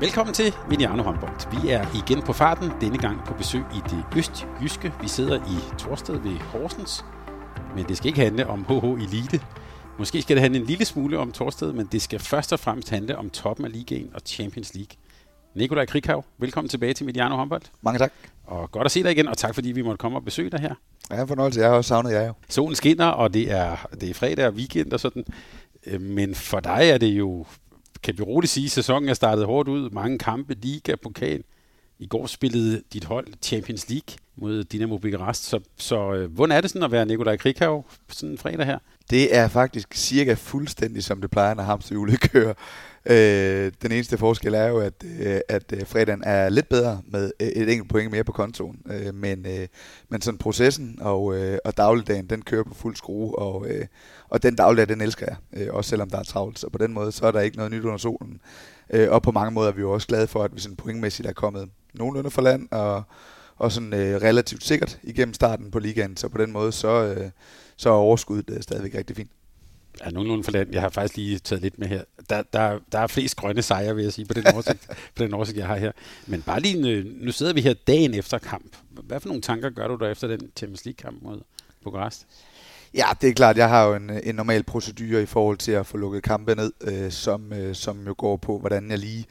Velkommen til Mediano Håndbold. Vi er igen på farten, denne gang på besøg i det østjyske. Vi sidder i Torsted ved Horsens, men det skal ikke handle om HH Elite. Måske skal det handle en lille smule om Torsted, men det skal først og fremmest handle om toppen af ligaen og Champions League. Nikolaj Krikhav, velkommen tilbage til Mediano Håndbold. Mange tak. Og godt at se dig igen, og tak fordi vi måtte komme og besøge dig her. Ja, fornøjelse. Jeg har også savnet jer jo. Solen skinner, og det er, det er fredag og weekend og sådan. Øh, Men for dig er det jo kan vi roligt sige, at sæsonen er startet hårdt ud. Mange kampe, liga, pokal. I går spillede dit hold Champions League mod Dynamo Bukarest. Så, så øh, hvordan er det sådan at være Nikolaj Krikhav sådan en fredag her? Det er faktisk cirka fuldstændig, som det plejer, når hamsterhjulet kører. Øh, den eneste forskel er jo, at, øh, at øh, fredagen er lidt bedre med øh, et enkelt point mere på kontoen. Øh, men, øh, men sådan processen og, øh, og dagligdagen, den kører på fuld skrue, og, øh, og den dagligdag, den elsker jeg, øh, også selvom der er travlt. Så på den måde, så er der ikke noget nyt under solen. Øh, og på mange måder er vi jo også glade for, at vi sådan pointmæssigt er kommet nogenlunde for land, og, og sådan øh, relativt sikkert igennem starten på ligaen. Så på den måde, så, øh, så er overskuddet øh, stadigvæk rigtig fint. Ja, nogenlunde for land. Jeg har faktisk lige taget lidt med her. Der, der, der er flest grønne sejre, vil jeg sige, på den oversigt, på den oversigt jeg har her. Men bare lige, øh, nu sidder vi her dagen efter kamp. Hvad for nogle tanker gør du der efter den Champions League-kamp mod Bukarest? Ja, det er klart. Jeg har jo en, en normal procedure i forhold til at få lukket kampe ned, øh, som, øh, som jo går på, hvordan jeg lige...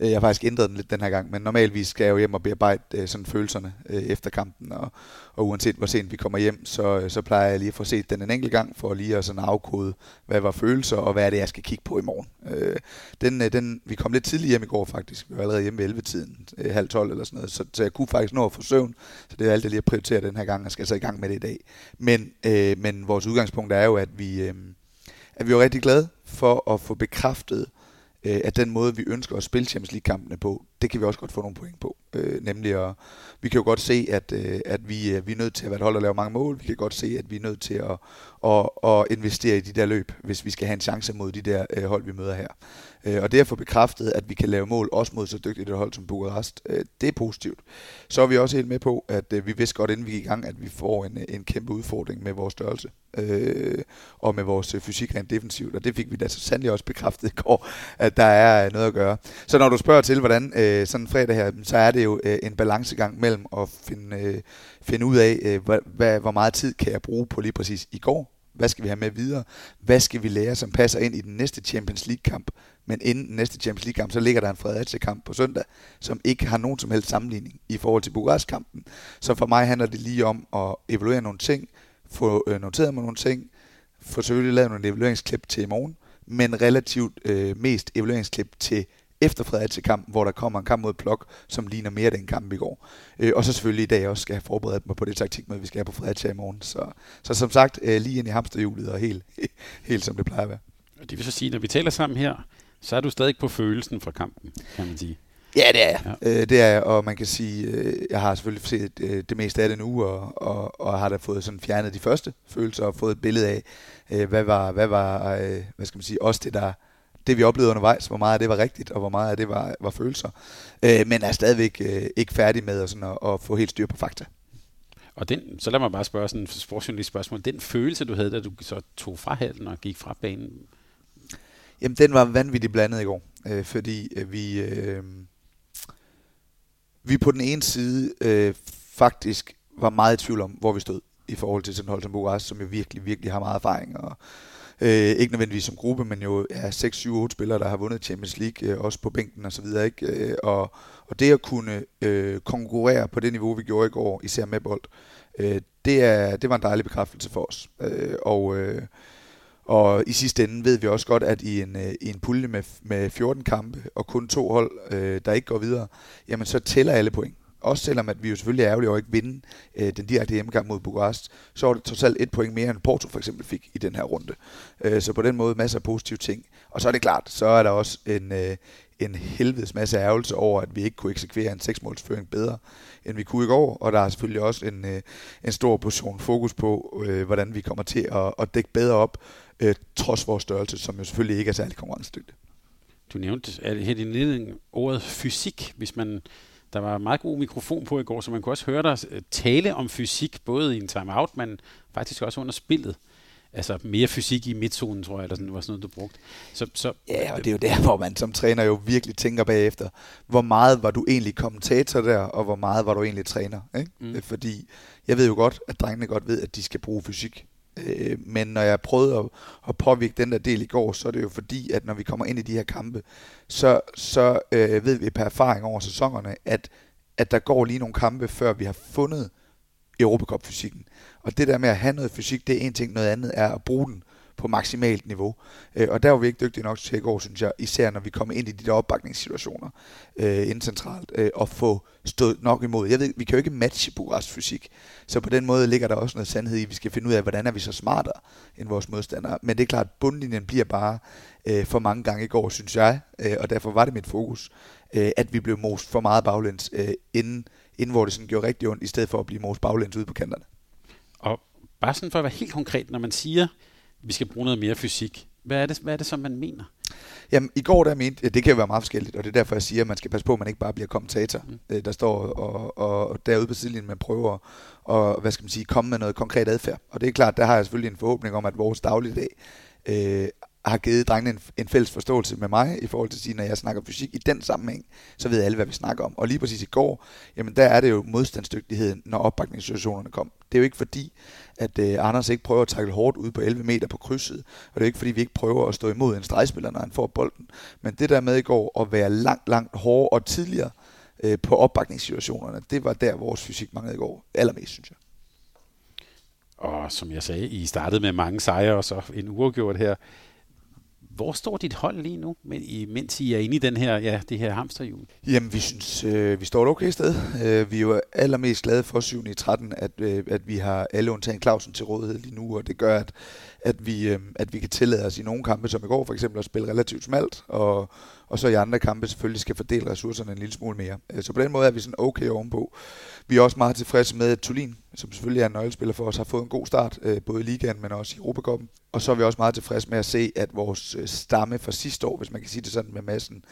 Øh, jeg har faktisk ændret den lidt den her gang, men normalvis skal jeg jo hjem og bearbejde øh, sådan følelserne øh, efter kampen, og, og uanset hvor sent vi kommer hjem, så, så plejer jeg lige at få set den en enkelt gang, for lige at sådan afkode, hvad var følelser, og hvad er det, jeg skal kigge på i morgen. Den, den, vi kom lidt tidligt hjem i går faktisk. Vi var allerede hjemme ved 11-tiden, halv 12 eller sådan noget, så, så jeg kunne faktisk nå at få søvn, så det er alt, jeg lige at prioritere den her gang, og skal så i gang med det i dag. Men, men vores udgangspunkt er jo, at vi, at vi er rigtig glade for at få bekræftet, øh, at den måde, vi ønsker at spille Champions League-kampene på, det kan vi også godt få nogle point på. Øh, nemlig at, vi kan jo godt se, at, øh, at vi, øh, vi er nødt til at være et hold, der laver mange mål. Vi kan godt se, at vi er nødt til at, at, at investere i de der løb, hvis vi skal have en chance mod de der øh, hold, vi møder her. Øh, og det at få bekræftet, at vi kan lave mål også mod så dygtigt et hold som Bukarest, øh, det er positivt. Så er vi også helt med på, at øh, vi vidste godt, inden vi gik i gang, at vi får en, øh, en kæmpe udfordring med vores størrelse øh, og med vores øh, fysik rent defensivt. Og det fik vi da så sandelig også bekræftet i går, at der er noget at gøre. Så når du spørger til, hvordan øh, Øh, sådan en fredag her, så er det jo øh, en balancegang mellem at finde, øh, finde ud af, øh, hvad, hvad, hvor meget tid kan jeg bruge på lige præcis i går, hvad skal vi have med videre? Hvad skal vi lære, som passer ind i den næste Champions League-kamp? Men inden den næste Champions League-kamp, så ligger der en Fredericia-kamp på søndag, som ikke har nogen som helst sammenligning i forhold til Bukarest-kampen. Så for mig handler det lige om at evaluere nogle ting, få øh, noteret mig nogle ting, få selvfølgelig lavet nogle evalueringsklip til i morgen, men relativt øh, mest evalueringsklip til efter Fredericia-kampen, hvor der kommer en kamp mod Plok, som ligner mere den kamp i går. Øh, og så selvfølgelig i dag også skal have forberedt mig på det taktikmøde, vi skal have på Fredericia i morgen. Så, så som sagt, øh, lige ind i hamsterhjulet og helt, helt som det plejer at være. Og det vil så sige, når vi taler sammen her, så er du stadig på følelsen fra kampen, kan man sige. Ja, det er jeg. Ja. Øh, det er jeg, og man kan sige, øh, jeg har selvfølgelig set øh, det meste af det nu, og, og, og har da fået sådan fjernet de første følelser, og fået et billede af, øh, hvad var, hvad var øh, hvad skal man sige, også det, der det vi oplevede undervejs, hvor meget af det var rigtigt, og hvor meget af det var, var følelser. Øh, men er stadigvæk øh, ikke færdig med at, sådan at, at få helt styr på fakta. Og den, så lad mig bare spørge sådan et sportsjournalist spørgsmål. Den følelse, du havde, da du så tog fra halden og gik fra banen? Jamen, den var vanvittigt blandet i går. Øh, fordi øh, vi, øh, vi på den ene side øh, faktisk var meget i tvivl om, hvor vi stod i forhold til sådan hold som Bukarest, som jo virkelig, virkelig har meget erfaring. Og, øh, ikke nødvendigvis som gruppe, men jo ja, 6, 7, 8 spillere, der har vundet Champions League, øh, også på bænken og så videre. Ikke? Øh, og, og det at kunne øh, konkurrere på det niveau, vi gjorde i går, især med bold, øh, det, er, det var en dejlig bekræftelse for os. Øh, og, øh, og i sidste ende ved vi også godt, at i en, øh, i en pulje med, med 14 kampe og kun to hold, øh, der ikke går videre, jamen så tæller alle point. Også selvom at vi jo selvfølgelig er ærgerlige over at ikke vinde øh, den direkte hjemmekamp mod Bukarest, så var det totalt et point mere, end Porto for eksempel fik i den her runde. Øh, så på den måde masser af positive ting. Og så er det klart, så er der også en, øh, en helvedes masse ærgelse over, at vi ikke kunne eksekvere en seksmålsføring bedre, end vi kunne i går. Og der er selvfølgelig også en, øh, en stor portion fokus på, øh, hvordan vi kommer til at, at dække bedre op, øh, trods vores størrelse, som jo selvfølgelig ikke er særlig konkurrencedygtig. Du nævnte her i din ordet fysik, hvis man der var meget god mikrofon på i går, så man kunne også høre dig øh, tale om fysik, både i en timeout, men faktisk også under spillet. Altså mere fysik i midtzonen, tror jeg, eller sådan, var sådan noget, du brugte. Så, så, ja, og det er jo der, hvor man som træner jo virkelig tænker bagefter, hvor meget var du egentlig kommentator der, og hvor meget var du egentlig træner. Ikke? Mm. Fordi jeg ved jo godt, at drengene godt ved, at de skal bruge fysik. Øh, men når jeg prøvede at, at påvirke den der del i går, så er det jo fordi, at når vi kommer ind i de her kampe, så, så øh, ved vi per erfaring over sæsonerne, at, at der går lige nogle kampe, før vi har fundet Europacup-fysikken. Og det der med at have noget fysik, det er en ting, noget andet er at bruge den på maksimalt niveau. Øh, og der var vi ikke dygtige nok til i går, synes jeg, især når vi kom ind i de der opbakningssituationer øh, indcentralt, øh, og få stået nok imod. Jeg ved, vi kan jo ikke matche Bukarest fysik, så på den måde ligger der også noget sandhed i, at vi skal finde ud af, hvordan er vi så smartere end vores modstandere. Men det er klart, at bundlinjen bliver bare øh, for mange gange i går, synes jeg, øh, og derfor var det mit fokus, øh, at vi blev most for meget baglæns, øh, inden, inden hvor det sådan gjorde rigtig ondt, i stedet for at blive most baglæns ude på kanterne. Og bare sådan for at være helt konkret, når man siger, vi skal bruge noget mere fysik. Hvad er det, hvad er det som man mener? Jamen, i går der mente, det kan være meget forskelligt, og det er derfor, jeg siger, at man skal passe på, at man ikke bare bliver kommentator, mm. Øh, der står og, og, og derude på sidelinjen, man prøver at, hvad skal man sige, komme med noget konkret adfærd. Og det er klart, der har jeg selvfølgelig en forhåbning om, at vores dagligdag øh, har givet drengene en, en fælles forståelse med mig i forhold til at sige, når jeg snakker fysik i den sammenhæng, så ved alle, hvad vi snakker om. Og lige præcis i går, jamen der er det jo modstandsdygtigheden, når opbakningssituationerne kom. Det er jo ikke fordi, at øh, Anders ikke prøver at takle hårdt ud på 11 meter på krydset, og det er ikke fordi, vi ikke prøver at stå imod en stregspiller, når han får bolden. Men det der med i går at være langt, langt hårdere og tidligere øh, på opbakningssituationerne, det var der, vores fysik manglede i går. Allermest, synes jeg. Og som jeg sagde, I startede med mange sejre, og så en uafgjort her. Hvor står dit hold lige nu, mens I er inde i den her, ja, det her hamsterhjul? Jamen, vi synes, øh, vi står et okay sted. Øh, vi er jo allermest glade for 7. i 13, at, øh, at vi har alle undtagen Clausen til rådighed lige nu, og det gør, at, at, vi, øh, at vi kan tillade os i nogle kampe, som i går for eksempel, at spille relativt smalt, og, og så i andre kampe selvfølgelig skal fordele ressourcerne en lille smule mere. Øh, så på den måde er vi sådan okay ovenpå. Vi er også meget tilfredse med, at Tulin, som selvfølgelig er en nøglespiller for os, har fået en god start, øh, både i ligaen, men også i Europacupen. Og så er vi også meget tilfredse med at se, at vores øh, stamme fra sidste år, hvis man kan sige det sådan med massen,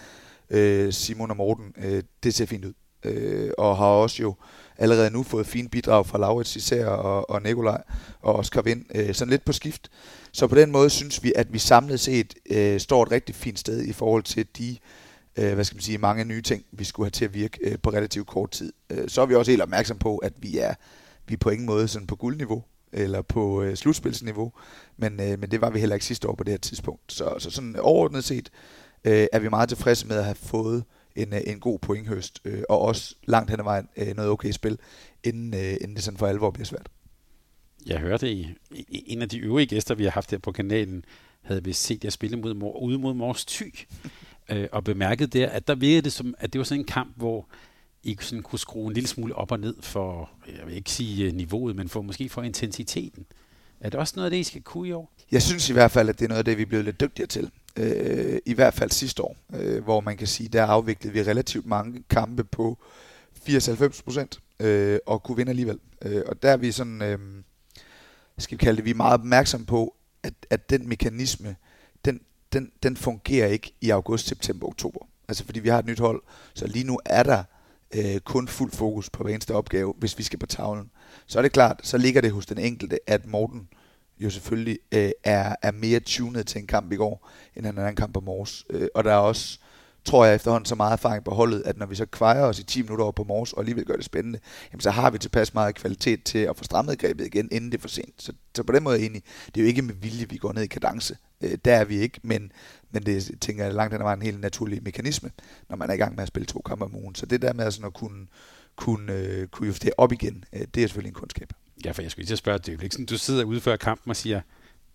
øh, Simon og Morten, øh, det ser fint ud. Og har også jo allerede nu fået fine bidrag fra Laurits især og, og Nikolaj og Oscar Vind, sådan lidt på skift. Så på den måde synes vi, at vi samlet set øh, står et rigtig fint sted i forhold til de øh, hvad skal man sige, mange nye ting, vi skulle have til at virke øh, på relativt kort tid. Øh, så er vi også helt opmærksom på, at vi er, vi er på ingen måde sådan på guldniveau eller på øh, slutspilsniveau, men, øh, men det var vi heller ikke sidste år på det her tidspunkt. Så, så sådan overordnet set øh, er vi meget tilfredse med at have fået en, øh, en god pointhøst, øh, og også langt hen ad vejen øh, noget okay spil, inden, øh, inden det sådan for alvor bliver svært. Jeg hørte i, i en af de øvrige gæster, vi har haft her på kanalen, havde vi set jer spille mod, ude mod Mors Thy, øh, og bemærket der, at der virkede det som, at det var sådan en kamp, hvor i sådan kunne skrue en lille smule op og ned for, jeg vil ikke sige øh, niveauet, men for måske for intensiteten. Er det også noget af det, I skal kunne i år? Jeg synes i hvert fald, at det er noget af det, vi er blevet lidt dygtigere til. Øh, I hvert fald sidste år, øh, hvor man kan sige, der afviklede vi relativt mange kampe på 80-90 procent, øh, og kunne vinde alligevel. Øh, og der er vi sådan, øh, skal vi kalde det, vi er meget opmærksom på, at, at den mekanisme, den, den, den fungerer ikke i august, september, oktober. Altså fordi vi har et nyt hold, så lige nu er der øh, kun fuld fokus på hver eneste opgave, hvis vi skal på tavlen. Så er det klart, så ligger det hos den enkelte, at Morten jo selvfølgelig øh, er, er mere tunet til en kamp i går, end en anden kamp på Mors. Øh, og der er også tror jeg efterhånden så meget erfaring på holdet, at når vi så kvejer os i 10 minutter over på Mors, og alligevel gør det spændende, jamen så har vi tilpas meget kvalitet til at få strammet grebet igen, inden det er for sent. Så, så på den måde egentlig. Det er jo ikke med vilje, vi går ned i kadence. Øh, der er vi ikke, men, men det tænker jeg langt hen ad vejen en helt naturlig mekanisme, når man er i gang med at spille to kampe om ugen. Så det der med sådan at kunne, kunne, øh, kunne justere op igen, øh, det er selvfølgelig en kundskab. Ja, for jeg skulle lige spørge, det er jo ikke sådan, du sidder ude før kampen og siger,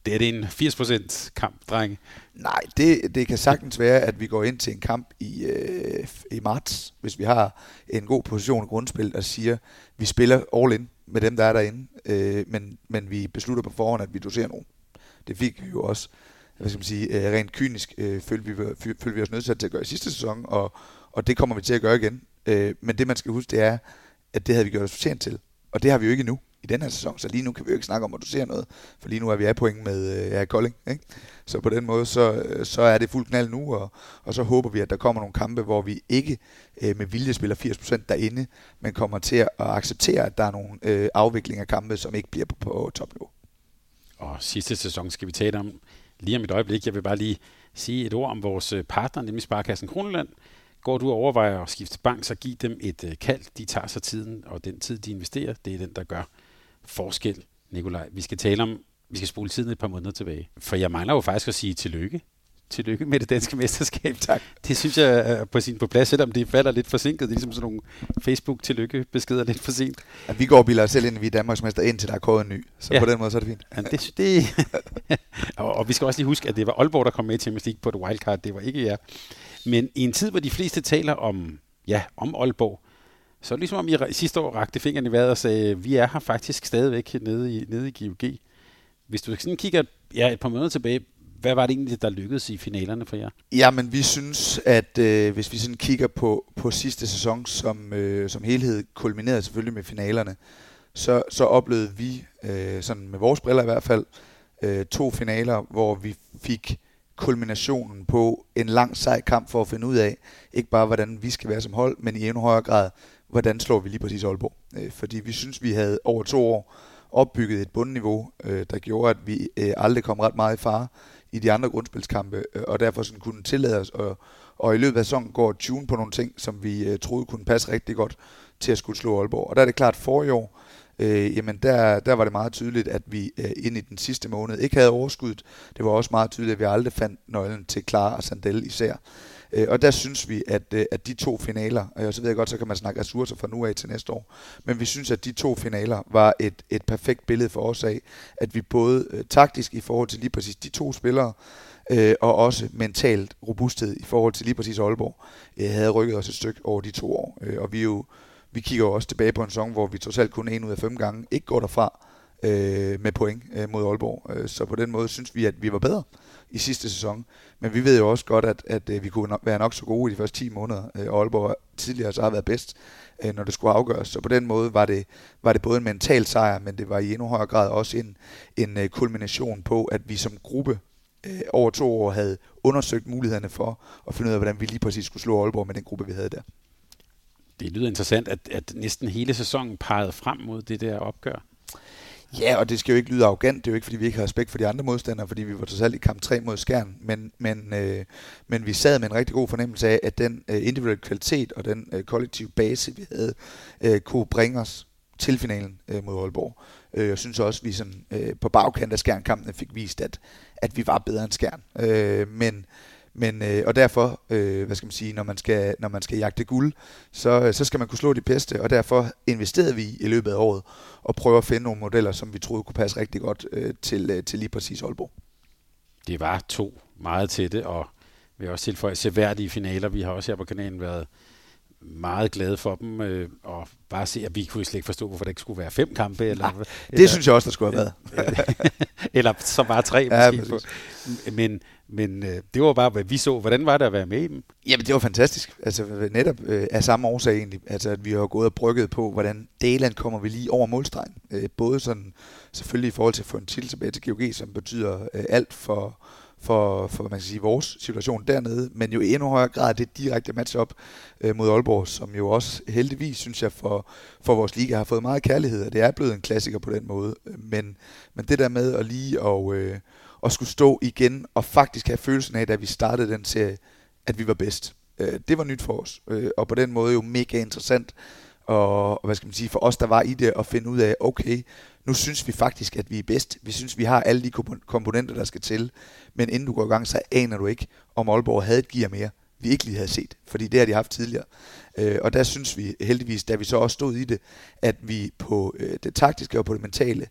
det er det en 80% kamp, drenge? Nej, det, det kan sagtens være, at vi går ind til en kamp i, øh, i marts, hvis vi har en god position i grundspil, og siger, vi spiller all in med dem, der er derinde, øh, men, men vi beslutter på forhånd, at vi doserer nogen. Det fik vi jo også hvad skal man sige, øh, rent kynisk øh, følte, vi, følte vi os nødt til at gøre i sidste sæson, og, og det kommer vi til at gøre igen. Øh, men det man skal huske, det er, at det havde vi gjort os fortjent til. Og det har vi jo ikke endnu i den her sæson, så lige nu kan vi jo ikke snakke om at du ser noget, for lige nu er vi af point med øh, ja, Kolding. Ikke? Så på den måde, så, øh, så er det fuld knald nu, og, og så håber vi, at der kommer nogle kampe, hvor vi ikke øh, med vilje spiller 80% derinde, men kommer til at acceptere, at der er nogle øh, afviklinger af kampe, som ikke bliver på, på topniveau. Og sidste sæson skal vi tale om lige om et øjeblik. Jeg vil bare lige sige et ord om vores øh, partner, nemlig Sparkassen Kroneland. Går du og overvejer at skifte bank, så giv dem et øh, kald. De tager sig tiden, og den tid, de investerer, det er den, der gør forskel, Nikolaj. Vi skal tale om, vi skal spole tiden et par måneder tilbage. For jeg mangler jo faktisk at sige tillykke. Tillykke med det danske mesterskab. Tak. Det synes jeg er på sin på plads, selvom det falder lidt forsinket. Det er ligesom sådan nogle Facebook-tillykke-beskeder lidt for sent. Ja, vi går og bilder os selv ind, vi er Danmarksmester, indtil der er kåret en ny. Så ja. på den måde, så er det fint. Ja, det, det og, og, vi skal også lige huske, at det var Aalborg, der kom med i Champions League på et wildcard. Det var ikke jer. Men i en tid, hvor de fleste taler om, ja, om Aalborg, så er det ligesom om I sidste år rakte fingeren i vejret og sagde, vi er her faktisk stadigvæk nede i, nede i GOG. Hvis du sådan kigger ja, et par måneder tilbage, hvad var det egentlig, der lykkedes i finalerne for jer? Ja, men vi synes, at øh, hvis vi sådan kigger på, på sidste sæson som, øh, som helhed, kulminerede selvfølgelig med finalerne, så, så oplevede vi, øh, sådan med vores briller i hvert fald, øh, to finaler, hvor vi fik kulminationen på en lang sej kamp for at finde ud af, ikke bare hvordan vi skal være som hold, men i endnu højere grad, hvordan slår vi lige præcis Aalborg. Øh, fordi vi synes, vi havde over to år opbygget et bundniveau, øh, der gjorde, at vi øh, aldrig kom ret meget i fare i de andre grundspilskampe, øh, og derfor sådan kunne tillade os at, og i løbet af sæsonen går tune på nogle ting, som vi øh, troede kunne passe rigtig godt til at skulle slå Aalborg. Og der er det klart, at for i år, øh, jamen der, der var det meget tydeligt, at vi øh, ind i den sidste måned ikke havde overskuddet. Det var også meget tydeligt, at vi aldrig fandt nøglen til Klar og Sandel især. Øh, og der synes vi, at, øh, at de to finaler, og så ved jeg godt, så kan man snakke ressourcer fra nu af til næste år, men vi synes, at de to finaler var et, et perfekt billede for os af, at vi både øh, taktisk i forhold til lige præcis de to spillere, øh, og også mentalt robusthed i forhold til lige præcis Aalborg, øh, havde rykket os et stykke over de to år. Øh, og vi jo vi kigger jo også tilbage på en sæson, hvor vi totalt kun en ud af fem gange ikke går derfra øh, med point øh, mod Aalborg. Øh, så på den måde synes vi, at vi var bedre i sidste sæson. Men vi ved jo også godt, at, at, at vi kunne nok, være nok så gode i de første 10 måneder. Øh, og Aalborg tidligere så har været bedst, øh, når det skulle afgøres. Så på den måde var det, var det både en mental sejr, men det var i endnu højere grad også en, en øh, kulmination på, at vi som gruppe øh, over to år havde undersøgt mulighederne for at finde ud af, hvordan vi lige præcis skulle slå Aalborg med den gruppe, vi havde der. Det lyder interessant, at, at næsten hele sæsonen pegede frem mod det der opgør. Ja, og det skal jo ikke lyde arrogant. Det er jo ikke, fordi vi ikke har respekt for de andre modstandere, fordi vi var totalt i kamp 3 mod Skjern. Men, men, øh, men vi sad med en rigtig god fornemmelse af, at den øh, individuelle kvalitet og den øh, kollektive base, vi havde, øh, kunne bringe os til finalen øh, mod Aalborg. Øh, jeg synes også, at vi sådan, øh, på bagkant af Skjern-kampene fik vist, at, at vi var bedre end Skjern. Øh, men men, øh, og derfor, øh, hvad skal man sige, når man skal, når man skal jagte guld, så, så skal man kunne slå de bedste, og derfor investerede vi i løbet af året og prøve at finde nogle modeller, som vi troede kunne passe rigtig godt øh, til, øh, til lige præcis Aalborg. Det var to meget tætte, og vi har også tilføje seværdige finaler. Vi har også her på kanalen været meget glade for dem, øh, og bare se, at vi kunne slet ikke forstå, hvorfor der ikke skulle være fem kampe. Eller, Nej, det eller, synes jeg også, der skulle have været. eller så bare tre ja, måske. Men, men øh, det var bare, hvad vi så. Hvordan var det at være med i dem? Jamen, det var fantastisk. Altså netop øh, af samme årsag egentlig. Altså, at vi har gået og brygget på, hvordan Daland kommer vi lige over målstregen. Øh, både sådan, selvfølgelig i forhold til at få en titel tilbage til GOG, som betyder øh, alt for, for, for man kan sige, vores situation dernede, men jo i endnu højere grad det direkte matchup øh, mod Aalborg, som jo også heldigvis, synes jeg, for, for vores liga har fået meget kærlighed, og det er blevet en klassiker på den måde. Øh, men, men det der med at lige og, øh, at skulle stå igen og faktisk have følelsen af, da vi startede den serie, at vi var bedst. Øh, det var nyt for os, øh, og på den måde jo mega interessant, og, og hvad skal man sige, for os, der var i det, at finde ud af, okay, nu synes vi faktisk, at vi er bedst. Vi synes, vi har alle de komponenter, der skal til. Men inden du går i gang, så aner du ikke, om Aalborg havde et gear mere, vi ikke lige havde set. Fordi det har de haft tidligere. Øh, og der synes vi heldigvis, da vi så også stod i det, at vi på øh, det taktiske og på det mentale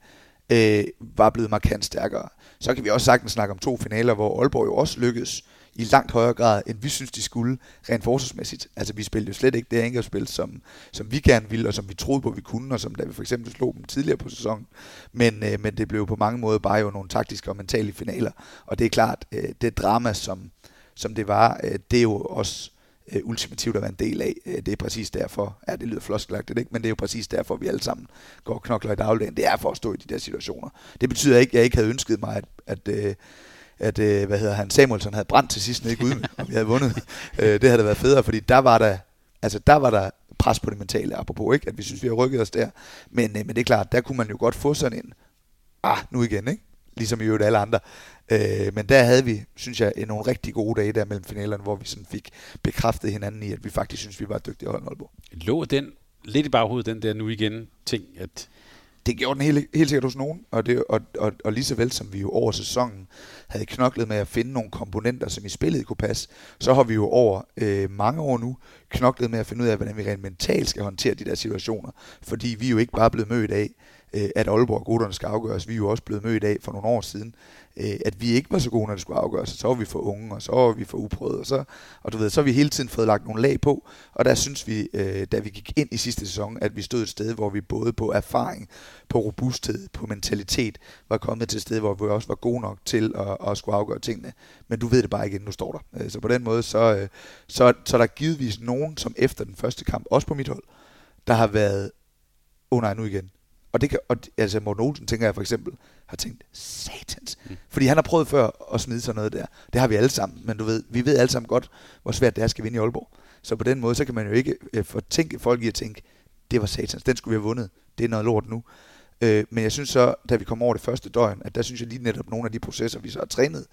øh, var blevet markant stærkere. Så kan vi også sagtens snakke om to finaler, hvor Aalborg jo også lykkedes i langt højere grad, end vi synes, de skulle, rent forsvarsmæssigt. Altså, vi spillede jo slet ikke det angrebsspil, som, som vi gerne ville, og som vi troede på, vi kunne, og som da vi for eksempel slog dem tidligere på sæsonen. Men, øh, men det blev på mange måder bare jo nogle taktiske og mentale finaler. Og det er klart, øh, det drama, som, som det var, øh, det er jo også øh, ultimativt at være en del af. Øh, det er præcis derfor, ja, det lyder floskelagtigt, ikke? men det er jo præcis derfor, vi alle sammen går og knokler i dagligdagen. Det er for at stå i de der situationer. Det betyder ikke, at jeg ikke havde ønsket mig, at, at øh, at øh, hvad hedder han, Samuelsen havde brændt til sidst ikke ud, og vi havde vundet. Øh, det havde da været federe, fordi der var der, altså der var der pres på det mentale, apropos ikke, at vi synes, vi har rykket os der. Men, øh, men det er klart, der kunne man jo godt få sådan en, ah, nu igen, ikke? Ligesom i øvrigt alle andre. Øh, men der havde vi, synes jeg, nogle rigtig gode dage der mellem finalerne, hvor vi sådan fik bekræftet hinanden i, at vi faktisk synes, vi var dygtige at holde Aalborg. Lå den lidt i baghovedet, den der nu igen ting, at det gjorde den helt, helt sikkert hos nogen, og, det, og, og, og lige så vel som vi jo over sæsonen havde knoklet med at finde nogle komponenter, som i spillet kunne passe, så har vi jo over øh, mange år nu knoklet med at finde ud af, hvordan vi rent mentalt skal håndtere de der situationer, fordi vi er jo ikke bare blevet mødt af, øh, at Aalborg og Goderne skal afgøres. Vi er jo også blevet mødt af for nogle år siden, øh, at vi ikke var så gode, når det skulle afgøres. Så var vi for unge, og så var vi for uprøvede. Og så, og du ved, så har vi hele tiden fået lagt nogle lag på. Og der synes vi, øh, da vi gik ind i sidste sæson, at vi stod et sted, hvor vi både på erfaring, på robusthed, på mentalitet, var kommet til et sted, hvor vi også var gode nok til at, at skulle afgøre tingene. Men du ved det bare ikke, inden du står der. Øh, så på den måde, så, øh, så, så er der givetvis nogen, som efter den første kamp, også på mit hold, der har været, oh nej, nu igen, og det kan, og, altså Morten Olsen, tænker jeg for eksempel, har tænkt, satans. Mm. Fordi han har prøvet før at smide sådan noget der. Det har vi alle sammen, men du ved, vi ved alle sammen godt, hvor svært det er at skal vinde i Aalborg. Så på den måde, så kan man jo ikke øh, fortænke folk i at tænke, det var satans, den skulle vi have vundet. Det er noget lort nu. Øh, men jeg synes så, da vi kom over det første døgn, at der synes jeg lige netop nogle af de processer, vi så har trænet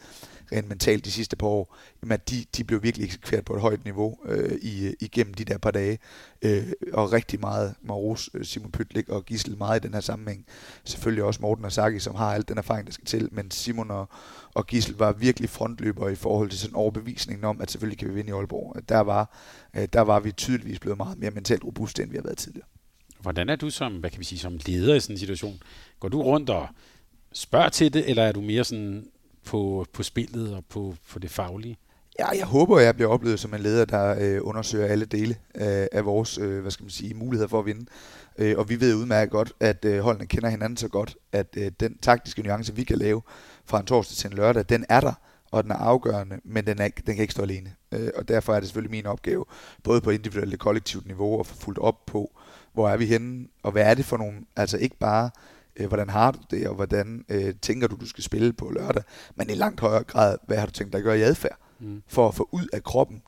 rent mentalt de sidste par år, jamen at de, de blev virkelig eksekveret på et højt niveau øh, i, øh, igennem de der par dage. Øh, og rigtig meget Maros, øh, Simon Pytlik og Gisel meget i den her sammenhæng. Selvfølgelig også Morten og Saki, som har al den erfaring, der skal til, men Simon og, og Gisel var virkelig frontløber i forhold til sådan overbevisningen om, at selvfølgelig kan vi vinde i Aalborg. Der var, øh, der var vi tydeligvis blevet meget mere mentalt robuste, end vi har været tidligere. Hvordan er du som, hvad kan vi sige, som leder i sådan en situation? Går du rundt og spørger til det, eller er du mere sådan på, på spillet og på, på det faglige? Ja, jeg håber, at jeg bliver oplevet som en leder, der øh, undersøger alle dele af, af vores øh, hvad skal man sige, muligheder for at vinde. Øh, og vi ved udmærket godt, at øh, holdene kender hinanden så godt, at øh, den taktiske nuance, vi kan lave fra en torsdag til en lørdag, den er der, og den er afgørende, men den, er, den kan ikke stå alene. Øh, og derfor er det selvfølgelig min opgave, både på individuelt og kollektivt niveau, at få fuldt op på, hvor er vi henne, og hvad er det for nogle, altså ikke bare, øh, hvordan har du det, og hvordan øh, tænker du, du skal spille på lørdag, men i langt højere grad, hvad har du tænkt dig at gøre i adfærd, mm. for at få ud af kroppen,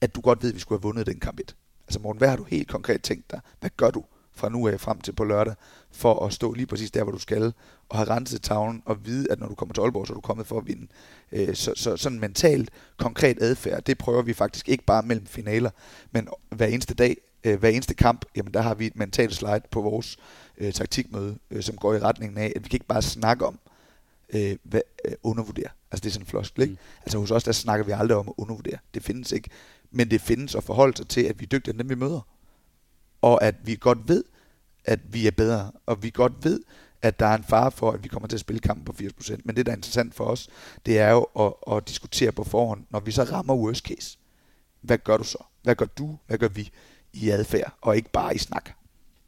at du godt ved, at vi skulle have vundet den kamp 1. Altså Morten, hvad har du helt konkret tænkt dig? Hvad gør du fra nu af frem til på lørdag, for at stå lige præcis der, hvor du skal, og have renset tavlen, og vide, at når du kommer til Aalborg, så er du kommet for at vinde. Øh, så, så sådan mentalt, konkret adfærd, det prøver vi faktisk ikke bare mellem finaler, men hver eneste dag, øh, hver eneste kamp, jamen der har vi et mentalt slide på vores øh, taktikmøde, øh, som går i retningen af, at vi kan ikke bare snakke om, øh, hvad, øh, undervurdere. Altså det er sådan en floskel, ikke? Mm. Altså hos os, der snakker vi aldrig om at undervurdere. Det findes ikke. Men det findes at forholde sig til, at vi er dygtigere end dem, vi møder. Og at vi godt ved, at vi er bedre. Og vi godt ved, at der er en fare for, at vi kommer til at spille kampen på 80%. Men det, der er interessant for os, det er jo at, at diskutere på forhånd, når vi så rammer worst case. Hvad gør du så? Hvad gør du? Hvad gør vi i adfærd? Og ikke bare i snak.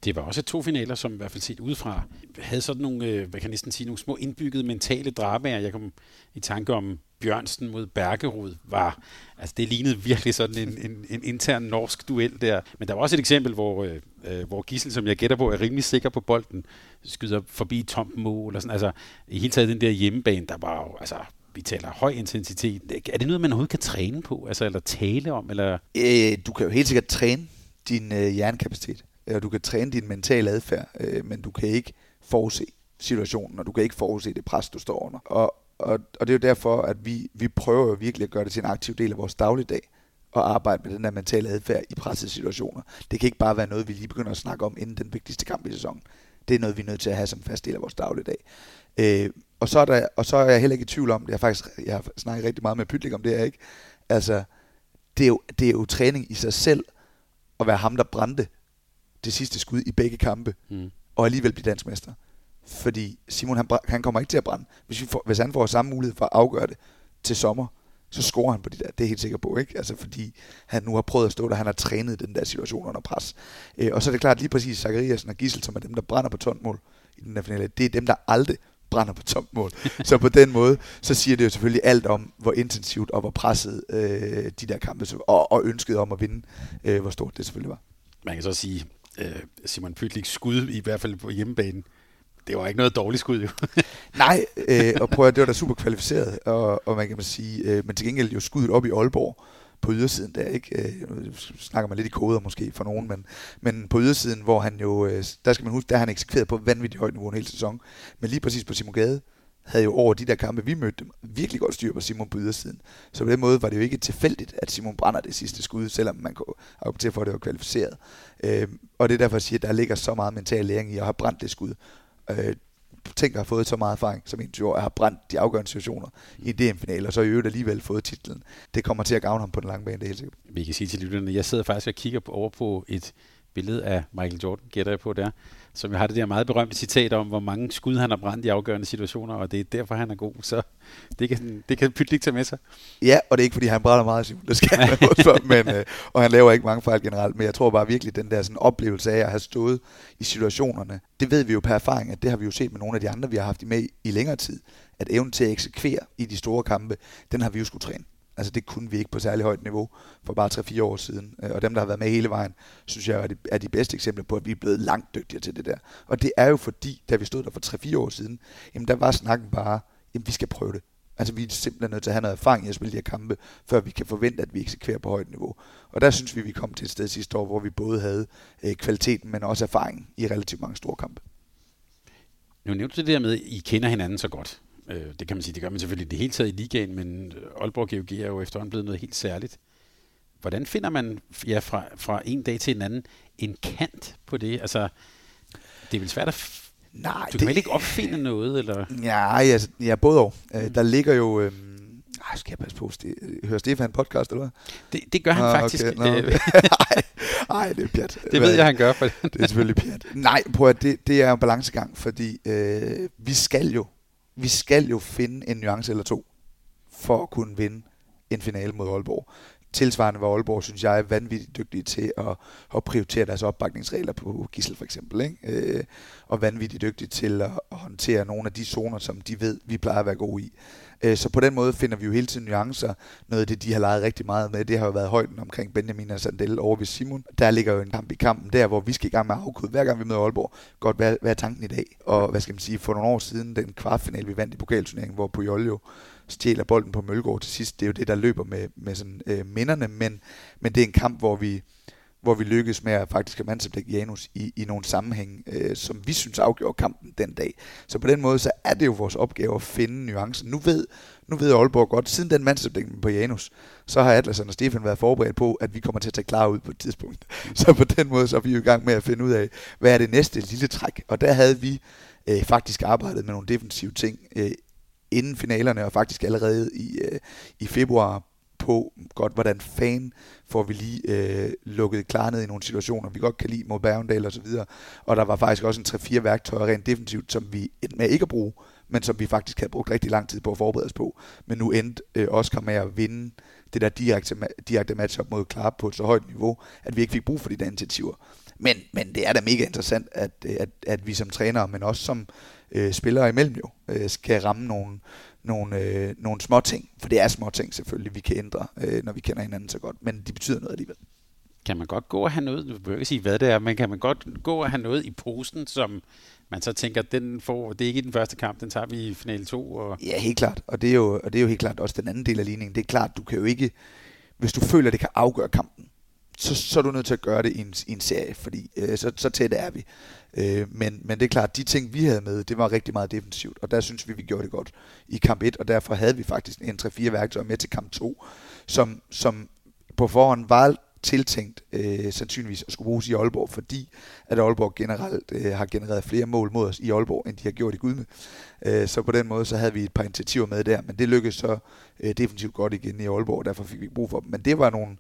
Det var også to finaler, som i hvert fald set udefra havde sådan nogle, øh, hvad kan jeg næsten sige, nogle små indbyggede mentale dramaer. Jeg kom i tanke om Bjørnsen mod Bergerud var, altså det lignede virkelig sådan en, en, en intern norsk duel der. Men der var også et eksempel, hvor, øh, øh hvor Gissel, som jeg gætter på, er rimelig sikker på bolden, skyder forbi tomt mål. Og sådan. Altså i hele taget den der hjemmebane, der var jo, altså vi taler høj intensitet. Er det noget, man overhovedet kan træne på, altså, eller tale om? Eller? Øh, du kan jo helt sikkert træne din øh, hjernekapacitet og du kan træne din mentale adfærd, øh, men du kan ikke forudse situationen, og du kan ikke forudse det pres, du står under. Og, og, og det er jo derfor, at vi, vi prøver jo virkelig at gøre det til en aktiv del af vores dagligdag, og arbejde med den der mentale adfærd i pressede situationer. Det kan ikke bare være noget, vi lige begynder at snakke om inden den vigtigste kamp i sæsonen. Det er noget, vi er nødt til at have som fast del af vores dagligdag. Øh, og, så er der, og så er jeg heller ikke i tvivl om, det jeg faktisk, jeg har snakket rigtig meget med Pytlik om det her, ikke? Altså, det er, jo, det er jo træning i sig selv, at være ham, der brændte det sidste skud i begge kampe, mm. og alligevel blive dansk mester. Fordi Simon, han, han kommer ikke til at brænde. Hvis, vi får, hvis han får samme mulighed for at afgøre det til sommer, så scorer han på de der. Det er jeg helt sikker på, ikke? Altså fordi han nu har prøvet at stå der, han har trænet den der situation under pres. Øh, og så er det klart lige præcis Zachariasen og Gissel, som er dem, der brænder på tondmål i den der finale. Det er dem, der aldrig brænder på tomt mål. så på den måde, så siger det jo selvfølgelig alt om, hvor intensivt og hvor presset øh, de der kampe, og, og ønsket om at vinde, øh, hvor stort det selvfølgelig var. Man kan så sige, øh, Simon Pytlik skud, i hvert fald på hjemmebanen, det var ikke noget dårligt skud, jo. Nej, øh, og prøv at det var da super kvalificeret, og, og man kan sige, øh, men til gengæld jo skuddet op i Aalborg på ydersiden der, ikke? Øh, snakker man lidt i koder måske for nogen, men, men på ydersiden, hvor han jo, øh, der skal man huske, der har han eksekveret på vanvittigt højt niveau en hel sæson, men lige præcis på Simon Gade, havde jo over de der kampe, vi mødte dem, virkelig godt styr på Simon på ydersiden. Så på den måde var det jo ikke tilfældigt, at Simon brænder det sidste skud, selvom man kunne argumentere for, at det var kvalificeret. Øh, og det er derfor, jeg siger, at der ligger så meget mental læring i at have brændt det skud. Øh, tænker har fået så meget erfaring som 21 år, og har brændt de afgørende situationer i DM-finale, og så i øvrigt alligevel fået titlen. Det kommer til at gavne ham på den lange bane, det er helt sikkert. Vi kan sige til lytterne, jeg sidder faktisk og kigger over på et billede af Michael Jordan, gætter jeg på der, som jo har det der meget berømte citat om, hvor mange skud han har brændt i afgørende situationer, og det er derfor, han er god. Så det kan, det kan Pytlik tage med sig. Ja, og det er ikke, fordi han brænder meget, Simon. Det skal han for, men, øh, og han laver ikke mange fejl generelt, men jeg tror bare virkelig, den der sådan oplevelse af at have stået i situationerne, det ved vi jo per erfaring, at det har vi jo set med nogle af de andre, vi har haft med i længere tid, at evnen til at eksekvere i de store kampe, den har vi jo skulle træne. Altså det kunne vi ikke på særlig højt niveau for bare 3-4 år siden. Øh, og dem, der har været med hele vejen, synes jeg er de, er de bedste eksempler på, at vi er blevet langt dygtigere til det der. Og det er jo fordi, da vi stod der for 3-4 år siden, jamen der var snakken bare, jamen vi skal prøve det. Altså vi er simpelthen nødt til at have noget erfaring i at spille de her kampe, før vi kan forvente, at vi eksekverer på højt niveau. Og der synes vi, vi kom til et sted sidste år, hvor vi både havde øh, kvaliteten, men også erfaring i relativt mange store kampe. Nu nævnte du det der med, at I kender hinanden så godt. Øh, det kan man sige, det gør man selvfølgelig det hele taget i ligaen, men Aalborg GOG er jo efterhånden blevet noget helt særligt. Hvordan finder man ja, fra, fra en dag til en anden en kant på det? Altså, det er vel svært at Nej, du kan vel ikke opfinde noget? Eller? Ja, altså, ja både og. Mm. Der ligger jo... Øh, ej, skal jeg passe på? Hører Stefan podcast, eller hvad? Det, det gør han ah, faktisk. Okay. No. Nej, det er pjat. Det ved jeg, han gør. For det er selvfølgelig pjat. Nej, prøv at det, det er en balancegang, fordi øh, vi skal jo vi skal jo finde en nuance eller to, for at kunne vinde en finale mod Aalborg. Tilsvarende var Aalborg, synes jeg, er vanvittigt dygtige til at, at prioritere deres opbakningsregler på Gissel for eksempel. Ikke? Øh, og vanvittigt dygtige til at, at håndtere nogle af de zoner, som de ved, vi plejer at være gode i. Øh, så på den måde finder vi jo hele tiden nuancer. Noget af det, de har leget rigtig meget med, det har jo været højden omkring Benjamin og Sandel over ved Simon. Der ligger jo en kamp i kampen der, hvor vi skal i gang med afkode, hver gang vi møder Aalborg. Godt, hvad, hvad er tanken i dag? Og hvad skal man sige, for nogle år siden, den kvartfinale, vi vandt i pokalturneringen, hvor Puyol jo stjæler bolden på Mølgaard til sidst. Det er jo det, der løber med, med sådan, øh, minderne, men, men det er en kamp, hvor vi, hvor vi lykkedes med at faktisk have mandsopdække Janus i, i nogle sammenhæng, øh, som vi synes afgjorde kampen den dag. Så på den måde, så er det jo vores opgave at finde nuancen. Nu ved, nu ved Aalborg godt, siden den mandsopdækning på Janus, så har Atlas og Stefan været forberedt på, at vi kommer til at tage klar ud på et tidspunkt. Så på den måde, så er vi jo i gang med at finde ud af, hvad er det næste lille træk. Og der havde vi øh, faktisk arbejdet med nogle defensive ting øh, inden finalerne, og faktisk allerede i, øh, i februar på godt, hvordan fan får vi lige øh, lukket klar ned i nogle situationer, vi godt kan lide mod Bergendal og så videre. Og der var faktisk også en 3-4 værktøjer rent defensivt, som vi endte med ikke at bruge, men som vi faktisk havde brugt rigtig lang tid på at forberede os på. Men nu endte øh, Oscar med at vinde det der direkte, direkte matchup mod Clark på et så højt niveau, at vi ikke fik brug for de der initiativer. Men, men det er da mega interessant, at, at, at vi som trænere, men også som øh, spillere imellem jo, øh, skal ramme nogle, nogle, øh, nogle små ting, for det er små ting selvfølgelig, vi kan ændre, øh, når vi kender hinanden så godt, men de betyder noget alligevel. Kan man godt gå og have noget, du vil ikke sige, hvad det er, men kan man godt gå og have noget i posen, som man så tænker, den får, det er ikke i den første kamp, den tager vi i finale 2? Og... Ja, helt klart, og det, er jo, og det er jo helt klart også den anden del af ligningen. Det er klart, du kan jo ikke, hvis du føler, at det kan afgøre kampen, så, så er du nødt til at gøre det i en, i en serie, fordi øh, så, så tæt er vi. Øh, men, men det er klart, de ting, vi havde med, det var rigtig meget defensivt, og der synes vi, vi gjorde det godt i kamp 1, og derfor havde vi faktisk en 3-4 værktøjer med til kamp 2, som, som på forhånd var tiltænkt øh, sandsynligvis at skulle bruges i Aalborg, fordi at Aalborg generelt øh, har genereret flere mål mod os i Aalborg, end de har gjort i Gudme. Øh, så på den måde, så havde vi et par initiativer med der, men det lykkedes så øh, definitivt godt igen i Aalborg, og derfor fik vi brug for dem. Men det var nogle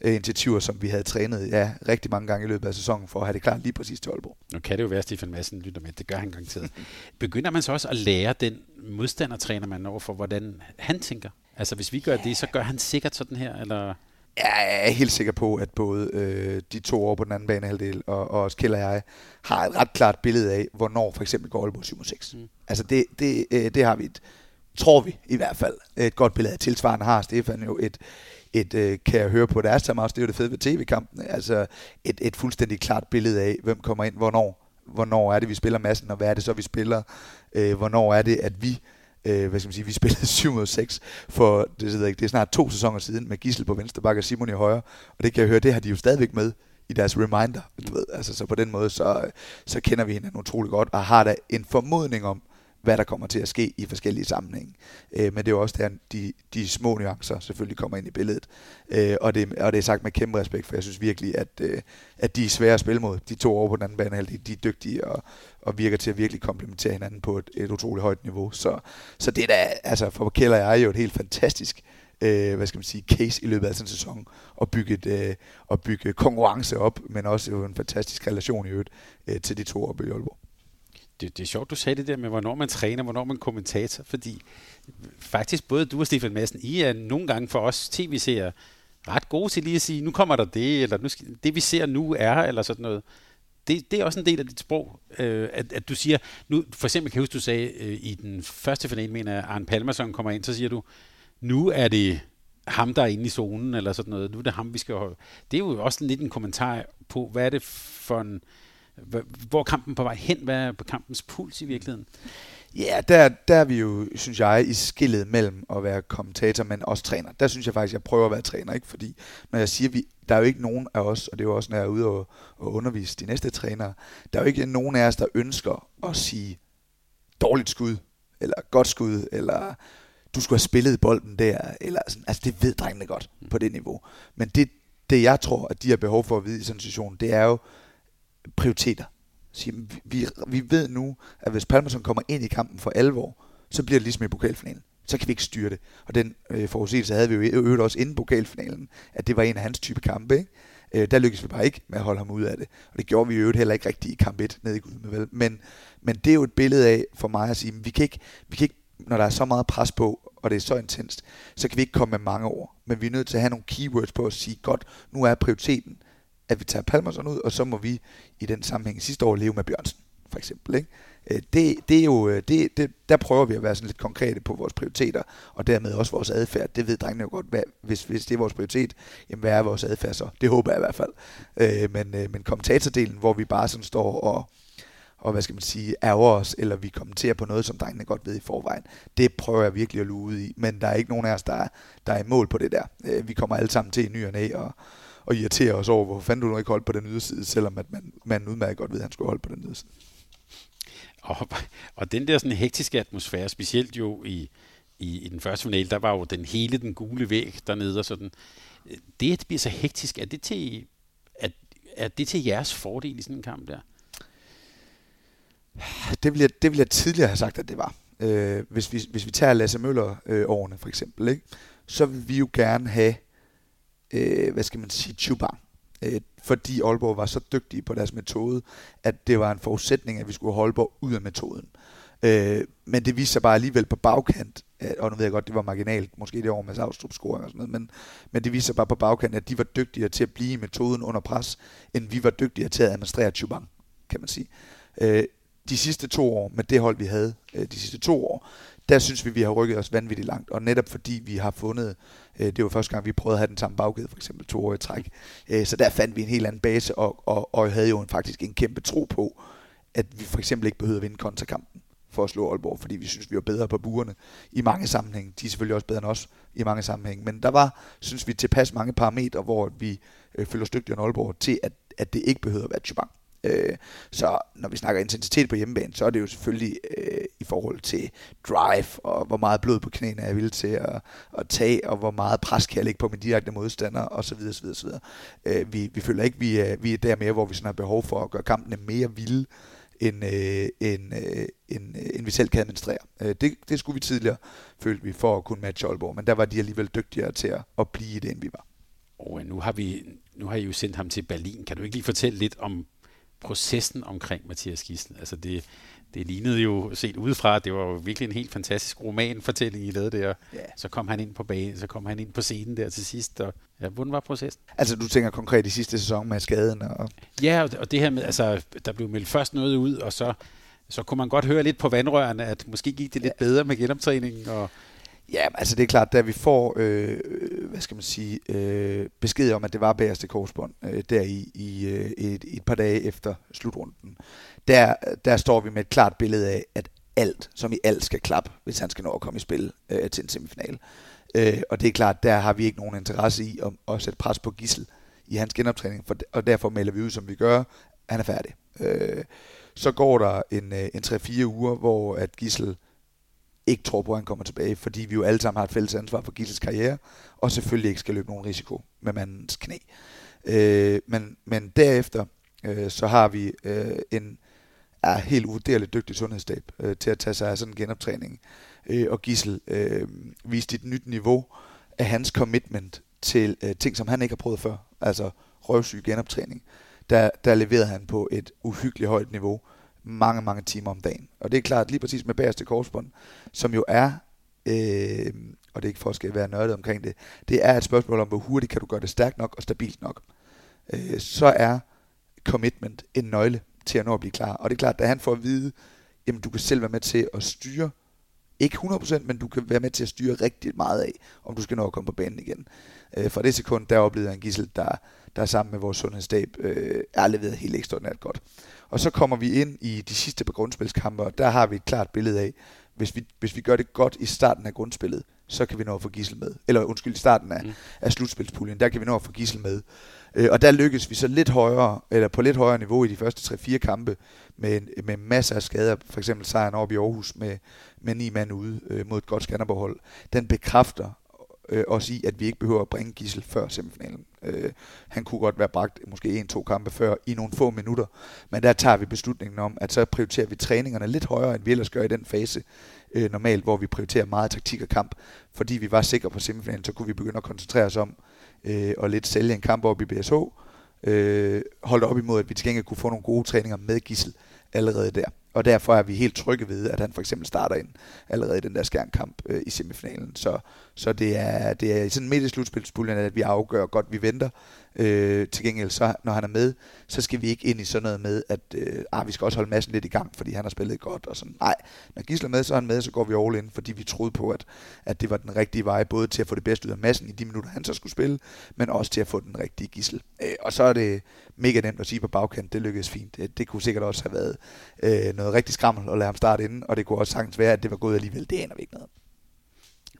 øh, initiativer, som vi havde trænet ja, rigtig mange gange i løbet af sæsonen, for at have det klart lige præcis til Aalborg. Nu kan det jo være, at Stefan Madsen lytter med, det gør han garanteret. Begynder man så også at lære den modstandertræner, man over for, hvordan han tænker? Altså hvis vi gør det, så gør han sikkert sådan her, eller... Jeg er helt sikker på, at både øh, de to over på den anden banehalvdel og, og også Kjell og jeg har et ret klart billede af, hvornår for eksempel går Aalborg 7-6. Mm. Altså det, det, øh, det har vi et, tror vi i hvert fald, et godt billede af. Tilsvarende har Stefan jo et, et øh, kan jeg høre på deres time det er jo det fede ved tv-kampen, altså et, et fuldstændig klart billede af, hvem kommer ind, hvornår, hvornår er det, vi spiller massen, og hvad er det så, vi spiller, øh, hvornår er det, at vi øh, hvad skal man sige, vi spillede 7 mod 6 for, det, ved jeg ikke, det er snart to sæsoner siden med Gissel på venstre bakke og Simon i højre, og det kan jeg høre, det har de jo stadigvæk med i deres reminder, du ved, altså så på den måde, så, så kender vi hinanden utrolig godt, og har da en formodning om, hvad der kommer til at ske i forskellige sammenhænge. Øh, men det er jo også der, de, de små nuancer selvfølgelig kommer ind i billedet. Øh, og, det, og det er sagt med kæmpe respekt, for jeg synes virkelig, at, øh, at de er svære at spille mod. De to over på den anden bane, de, de er dygtige og, og virker til at virkelig komplementere hinanden på et, et utroligt højt niveau. Så, så det er da, altså for Kjell og jeg er jo et helt fantastisk øh, hvad skal man sige, case i løbet af sådan en sæson, og bygge, et, øh, og bygge konkurrence op, men også jo en fantastisk relation i øvrigt øh, til de to oppe i Aalborg det, det er sjovt, du sagde det der med, hvornår man træner, hvornår man kommentator, fordi faktisk både du og Stefan Madsen, I er nogle gange for os tv-seere ret gode til lige at sige, nu kommer der det, eller nu det vi ser nu er, eller sådan noget. Det, det er også en del af dit sprog, øh, at, at du siger, nu for eksempel kan jeg huske, du sagde øh, i den første finale, mener jeg, Arne Palmerson kommer ind, så siger du, nu er det ham, der er inde i zonen, eller sådan noget. Nu er det ham, vi skal holde. Det er jo også lidt en kommentar på, hvad er det for en, hvor er kampen på vej hen? Hvad er kampens puls i virkeligheden? Ja, der, der er vi jo, synes jeg, i skillet mellem at være kommentator, men også træner. Der synes jeg faktisk, at jeg prøver at være træner, ikke? Fordi når jeg siger, vi, der er jo ikke nogen af os, og det er jo også, når jeg er ude og, og undervise de næste trænere, der er jo ikke nogen af os, der ønsker at sige dårligt skud, eller godt skud, eller du skulle have spillet bolden der, eller sådan. Altså, det ved drengene godt på det niveau. Men det, det jeg tror, at de har behov for at vide i sådan en situation, det er jo, prioriteter. Sige, vi, vi ved nu, at hvis Palmerson kommer ind i kampen for alvor, så bliver det ligesom i pokalfinalen. Så kan vi ikke styre det. Og den øh, forudsigelse havde vi jo øvrigt også inden pokalfinalen, at det var en af hans type kampe. Ikke? Øh, der lykkedes vi bare ikke med at holde ham ud af det. Og det gjorde vi jo heller ikke rigtigt i kamp 1 nede i Gudme. Men, men det er jo et billede af for mig at sige, at vi kan ikke, vi kan ikke når der er så meget pres på, og det er så intenst, så kan vi ikke komme med mange ord. Men vi er nødt til at have nogle keywords på at sige, godt, nu er prioriteten at vi tager Palmerson ud, og så må vi i den sammenhæng sidste år leve med Bjørnsen, for eksempel. Ikke? Øh, det, det er jo, øh, det, det, der prøver vi at være sådan lidt konkrete på vores prioriteter, og dermed også vores adfærd. Det ved drengene jo godt, hvad, hvis, hvis det er vores prioritet, jamen hvad er vores adfærd så? Det håber jeg i hvert fald. Øh, men, øh, men kommentatordelen, hvor vi bare sådan står og, og hvad skal man sige, ærger os, eller vi kommenterer på noget, som drengene godt ved i forvejen. Det prøver jeg virkelig at luge ud i, men der er ikke nogen af os, der er, der er i mål på det der. Øh, vi kommer alle sammen til i ny og næ, og, og irritere os over, hvorfor fanden du nu ikke holdt på den yderside, selvom at man, man udmærket godt ved, at han skulle holde på den yderside. Og, og den der sådan hektiske atmosfære, specielt jo i, i, i den første finale, der var jo den hele den gule væg dernede og sådan. Det, at det bliver så hektisk, er det til, er, er det til jeres fordel i sådan en kamp der? Det vil jeg, det vil jeg tidligere have sagt, at det var. Øh, hvis, vi, hvis vi tager Lasse Møller-årene øh, for eksempel, ikke? så vil vi jo gerne have øh, hvad skal man sige, Chubang. Øh, fordi Aalborg var så dygtige på deres metode, at det var en forudsætning, at vi skulle holde Aalborg ud af metoden. Øh, men det viste sig bare alligevel på bagkant, at, og nu ved jeg godt, det var marginalt, måske det år med Savstrup scoring og sådan noget, men, men det viste sig bare på bagkant, at de var dygtigere til at blive i metoden under pres, end vi var dygtigere til at administrere Chubang, kan man sige. Øh, de sidste to år, med det hold, vi havde øh, de sidste to år, der synes vi, vi har rykket os vanvittigt langt. Og netop fordi vi har fundet, øh, det var første gang, vi prøvede at have den samme bagkæde, for eksempel to år i træk. Øh, så der fandt vi en helt anden base, og, og, og havde jo en, faktisk en kæmpe tro på, at vi for eksempel ikke behøvede at vinde kontrakampen for at slå Aalborg, fordi vi synes, vi var bedre på buerne i mange sammenhænge. De er selvfølgelig også bedre end os i mange sammenhænge, men der var, synes vi, tilpas mange parametre, hvor vi øh, følger os dygtigere end Aalborg til, at, at det ikke behøver at være Chubank. Øh, så når vi snakker intensitet på hjemmebane, så er det jo selvfølgelig øh, i forhold til drive, og hvor meget blod på knæene er jeg villig til at, at tage, og hvor meget pres kan jeg lægge på min direkte modstander, osv. osv., osv. Øh, vi, vi føler ikke, vi er, vi er der mere, hvor vi sådan har behov for at gøre kampene mere vilde, end, øh, end, øh, end, øh, end vi selv kan administrere. Øh, det, det skulle vi tidligere, følte vi, for at kunne matche Aalborg, men der var de alligevel dygtigere til at, at blive det, end vi var. Og nu har, vi, nu har I jo sendt ham til Berlin. Kan du ikke lige fortælle lidt om processen omkring Mathias Gissel. Altså det, det lignede jo set udefra, det var jo virkelig en helt fantastisk romanfortælling, I lavede der. Ja. Så kom han ind på banen, så kom han ind på scenen der til sidst, og ja, hvordan var processen? Altså, du tænker konkret i sidste sæson med skaden og... Ja, og- og det her med, altså, der blev meldt først noget ud, og så, så kunne man godt høre lidt på vandrørene, at måske gik det lidt bedre med genoptræningen, og Ja, altså det er klart, da vi får, øh, øh, hvad skal man sige, øh, besked om, at det var bagerste korsbånd, øh, der i, i øh, et, et par dage efter slutrunden, der, der står vi med et klart billede af, at alt, som i alt skal klappe, hvis han skal nå at komme i spil øh, til en semifinal. Øh, og det er klart, der har vi ikke nogen interesse i at, at sætte pres på Gissel i hans genoptræning, for, og derfor melder vi ud, som vi gør, han er færdig. Øh, så går der en, øh, en 3-4 uger, hvor at Gissel ikke tror på, at han kommer tilbage, fordi vi jo alle sammen har et fælles ansvar for Gissels karriere, og selvfølgelig ikke skal løbe nogen risiko med mandens knæ. Øh, men, men derefter, øh, så har vi øh, en er helt uvurderligt dygtig sundhedsstab øh, til at tage sig af sådan en genoptræning. Øh, og Gissel øh, viste et nyt niveau af hans commitment til øh, ting, som han ikke har prøvet før, altså røvsyg genoptræning. Der, der leverede han på et uhyggeligt højt niveau mange, mange timer om dagen. Og det er klart lige præcis med bagerste korsbånd, som jo er, øh, og det er ikke for at skal være nørdet omkring det, det er et spørgsmål om, hvor hurtigt kan du gøre det stærkt nok og stabilt nok. Øh, så er commitment en nøgle til at nå at blive klar. Og det er klart, da han får at vide, jamen du kan selv være med til at styre, ikke 100%, men du kan være med til at styre rigtig meget af, om du skal nå at komme på banen igen. Øh, fra det sekund, der oplevede en gissel, der, der sammen med vores sundhedsstab øh, er leveret helt ekstraordinært godt. Og så kommer vi ind i de sidste par grundspilskampe, og der har vi et klart billede af, hvis vi, hvis vi gør det godt i starten af grundspillet, så kan vi nå at få Gissel med. Eller undskyld, i starten af, mm. af slutspilspuljen, der kan vi nå at få Gissel med. Øh, og der lykkes vi så lidt højere, eller på lidt højere niveau i de første 3-4 kampe, med, med masser af skader. For eksempel sejren op i Aarhus med, med ni mand ude øh, mod et godt Skanderborg-hold. Den bekræfter øh, os i, at vi ikke behøver at bringe Gissel før semifinalen. Øh, han kunne godt være bragt måske en-to kampe før i nogle få minutter, men der tager vi beslutningen om, at så prioriterer vi træningerne lidt højere, end vi ellers gør i den fase øh, normalt, hvor vi prioriterer meget taktik og kamp. Fordi vi var sikre på semifinalen, så kunne vi begynde at koncentrere os om øh, og lidt sælge en kamp op i BSH, øh, holdt op imod, at vi til gengæld kunne få nogle gode træninger med Gissel allerede der. Og derfor er vi helt trygge ved, at han for eksempel starter ind allerede i den der skærmkamp øh, i semifinalen. Så, så det er, det er sådan midt i slutspilspuljen, at vi afgør godt, vi venter. Øh, til gengæld, så, når han er med, så skal vi ikke ind i sådan noget med, at øh, ah, vi skal også holde massen lidt i gang, fordi han har spillet godt. Og sådan. Nej, når Gisle er med, så er han med, så går vi all in, fordi vi troede på, at, at det var den rigtige vej, både til at få det bedste ud af massen i de minutter, han så skulle spille, men også til at få den rigtige gissel. Øh, og så er det mega nemt at sige på bagkant, det lykkedes fint. Det, det kunne sikkert også have været øh, noget rigtig skrammel at lade ham starte inden, og det kunne også sagtens være, at det var gået alligevel. Det aner vi ikke noget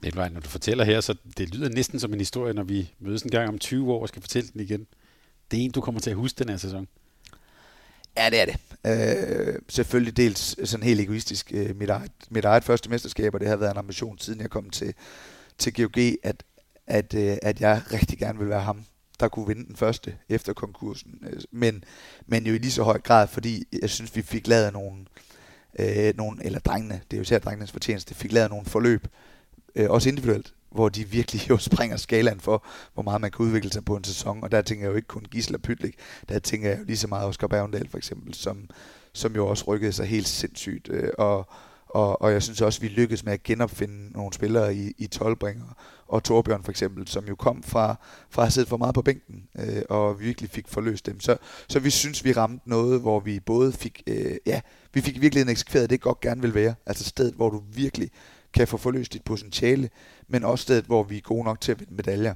om. Når du fortæller her, så det lyder næsten som en historie, når vi mødes en gang om 20 år og skal fortælle den igen. Det er en, du kommer til at huske den her sæson. Ja, det er det. Øh, selvfølgelig dels sådan helt egoistisk. Øh, mit, eget, mit eget første mesterskab, og det har været en ambition, siden jeg kom til, til GOG, at, at, øh, at jeg rigtig gerne vil være ham, der kunne vinde den første efter konkursen. Øh, men, men jo i lige så høj grad, fordi jeg synes, vi fik lavet nogle, øh, nogle eller drengene, det er jo især drengenes fortjeneste, fik lavet nogle forløb, øh, Øh, også individuelt, hvor de virkelig jo springer skalaen for, hvor meget man kan udvikle sig på en sæson. Og der tænker jeg jo ikke kun Gisela Pytlik, der tænker jeg jo lige så meget Oscar Bergendal for eksempel, som, som jo også rykkede sig helt sindssygt. Øh, og, og, og jeg synes også, at vi lykkedes med at genopfinde nogle spillere i, i Tolbringer og Torbjørn for eksempel, som jo kom fra, fra at sidde for meget på bænken, øh, og virkelig fik forløst dem. Så, så vi synes, vi ramte noget, hvor vi både fik, øh, ja, vi fik virkelig en eksekveret, det godt gerne vil være. Altså stedet, hvor du virkelig kan få forløst dit potentiale, men også stedet, hvor vi er gode nok til at vinde medaljer.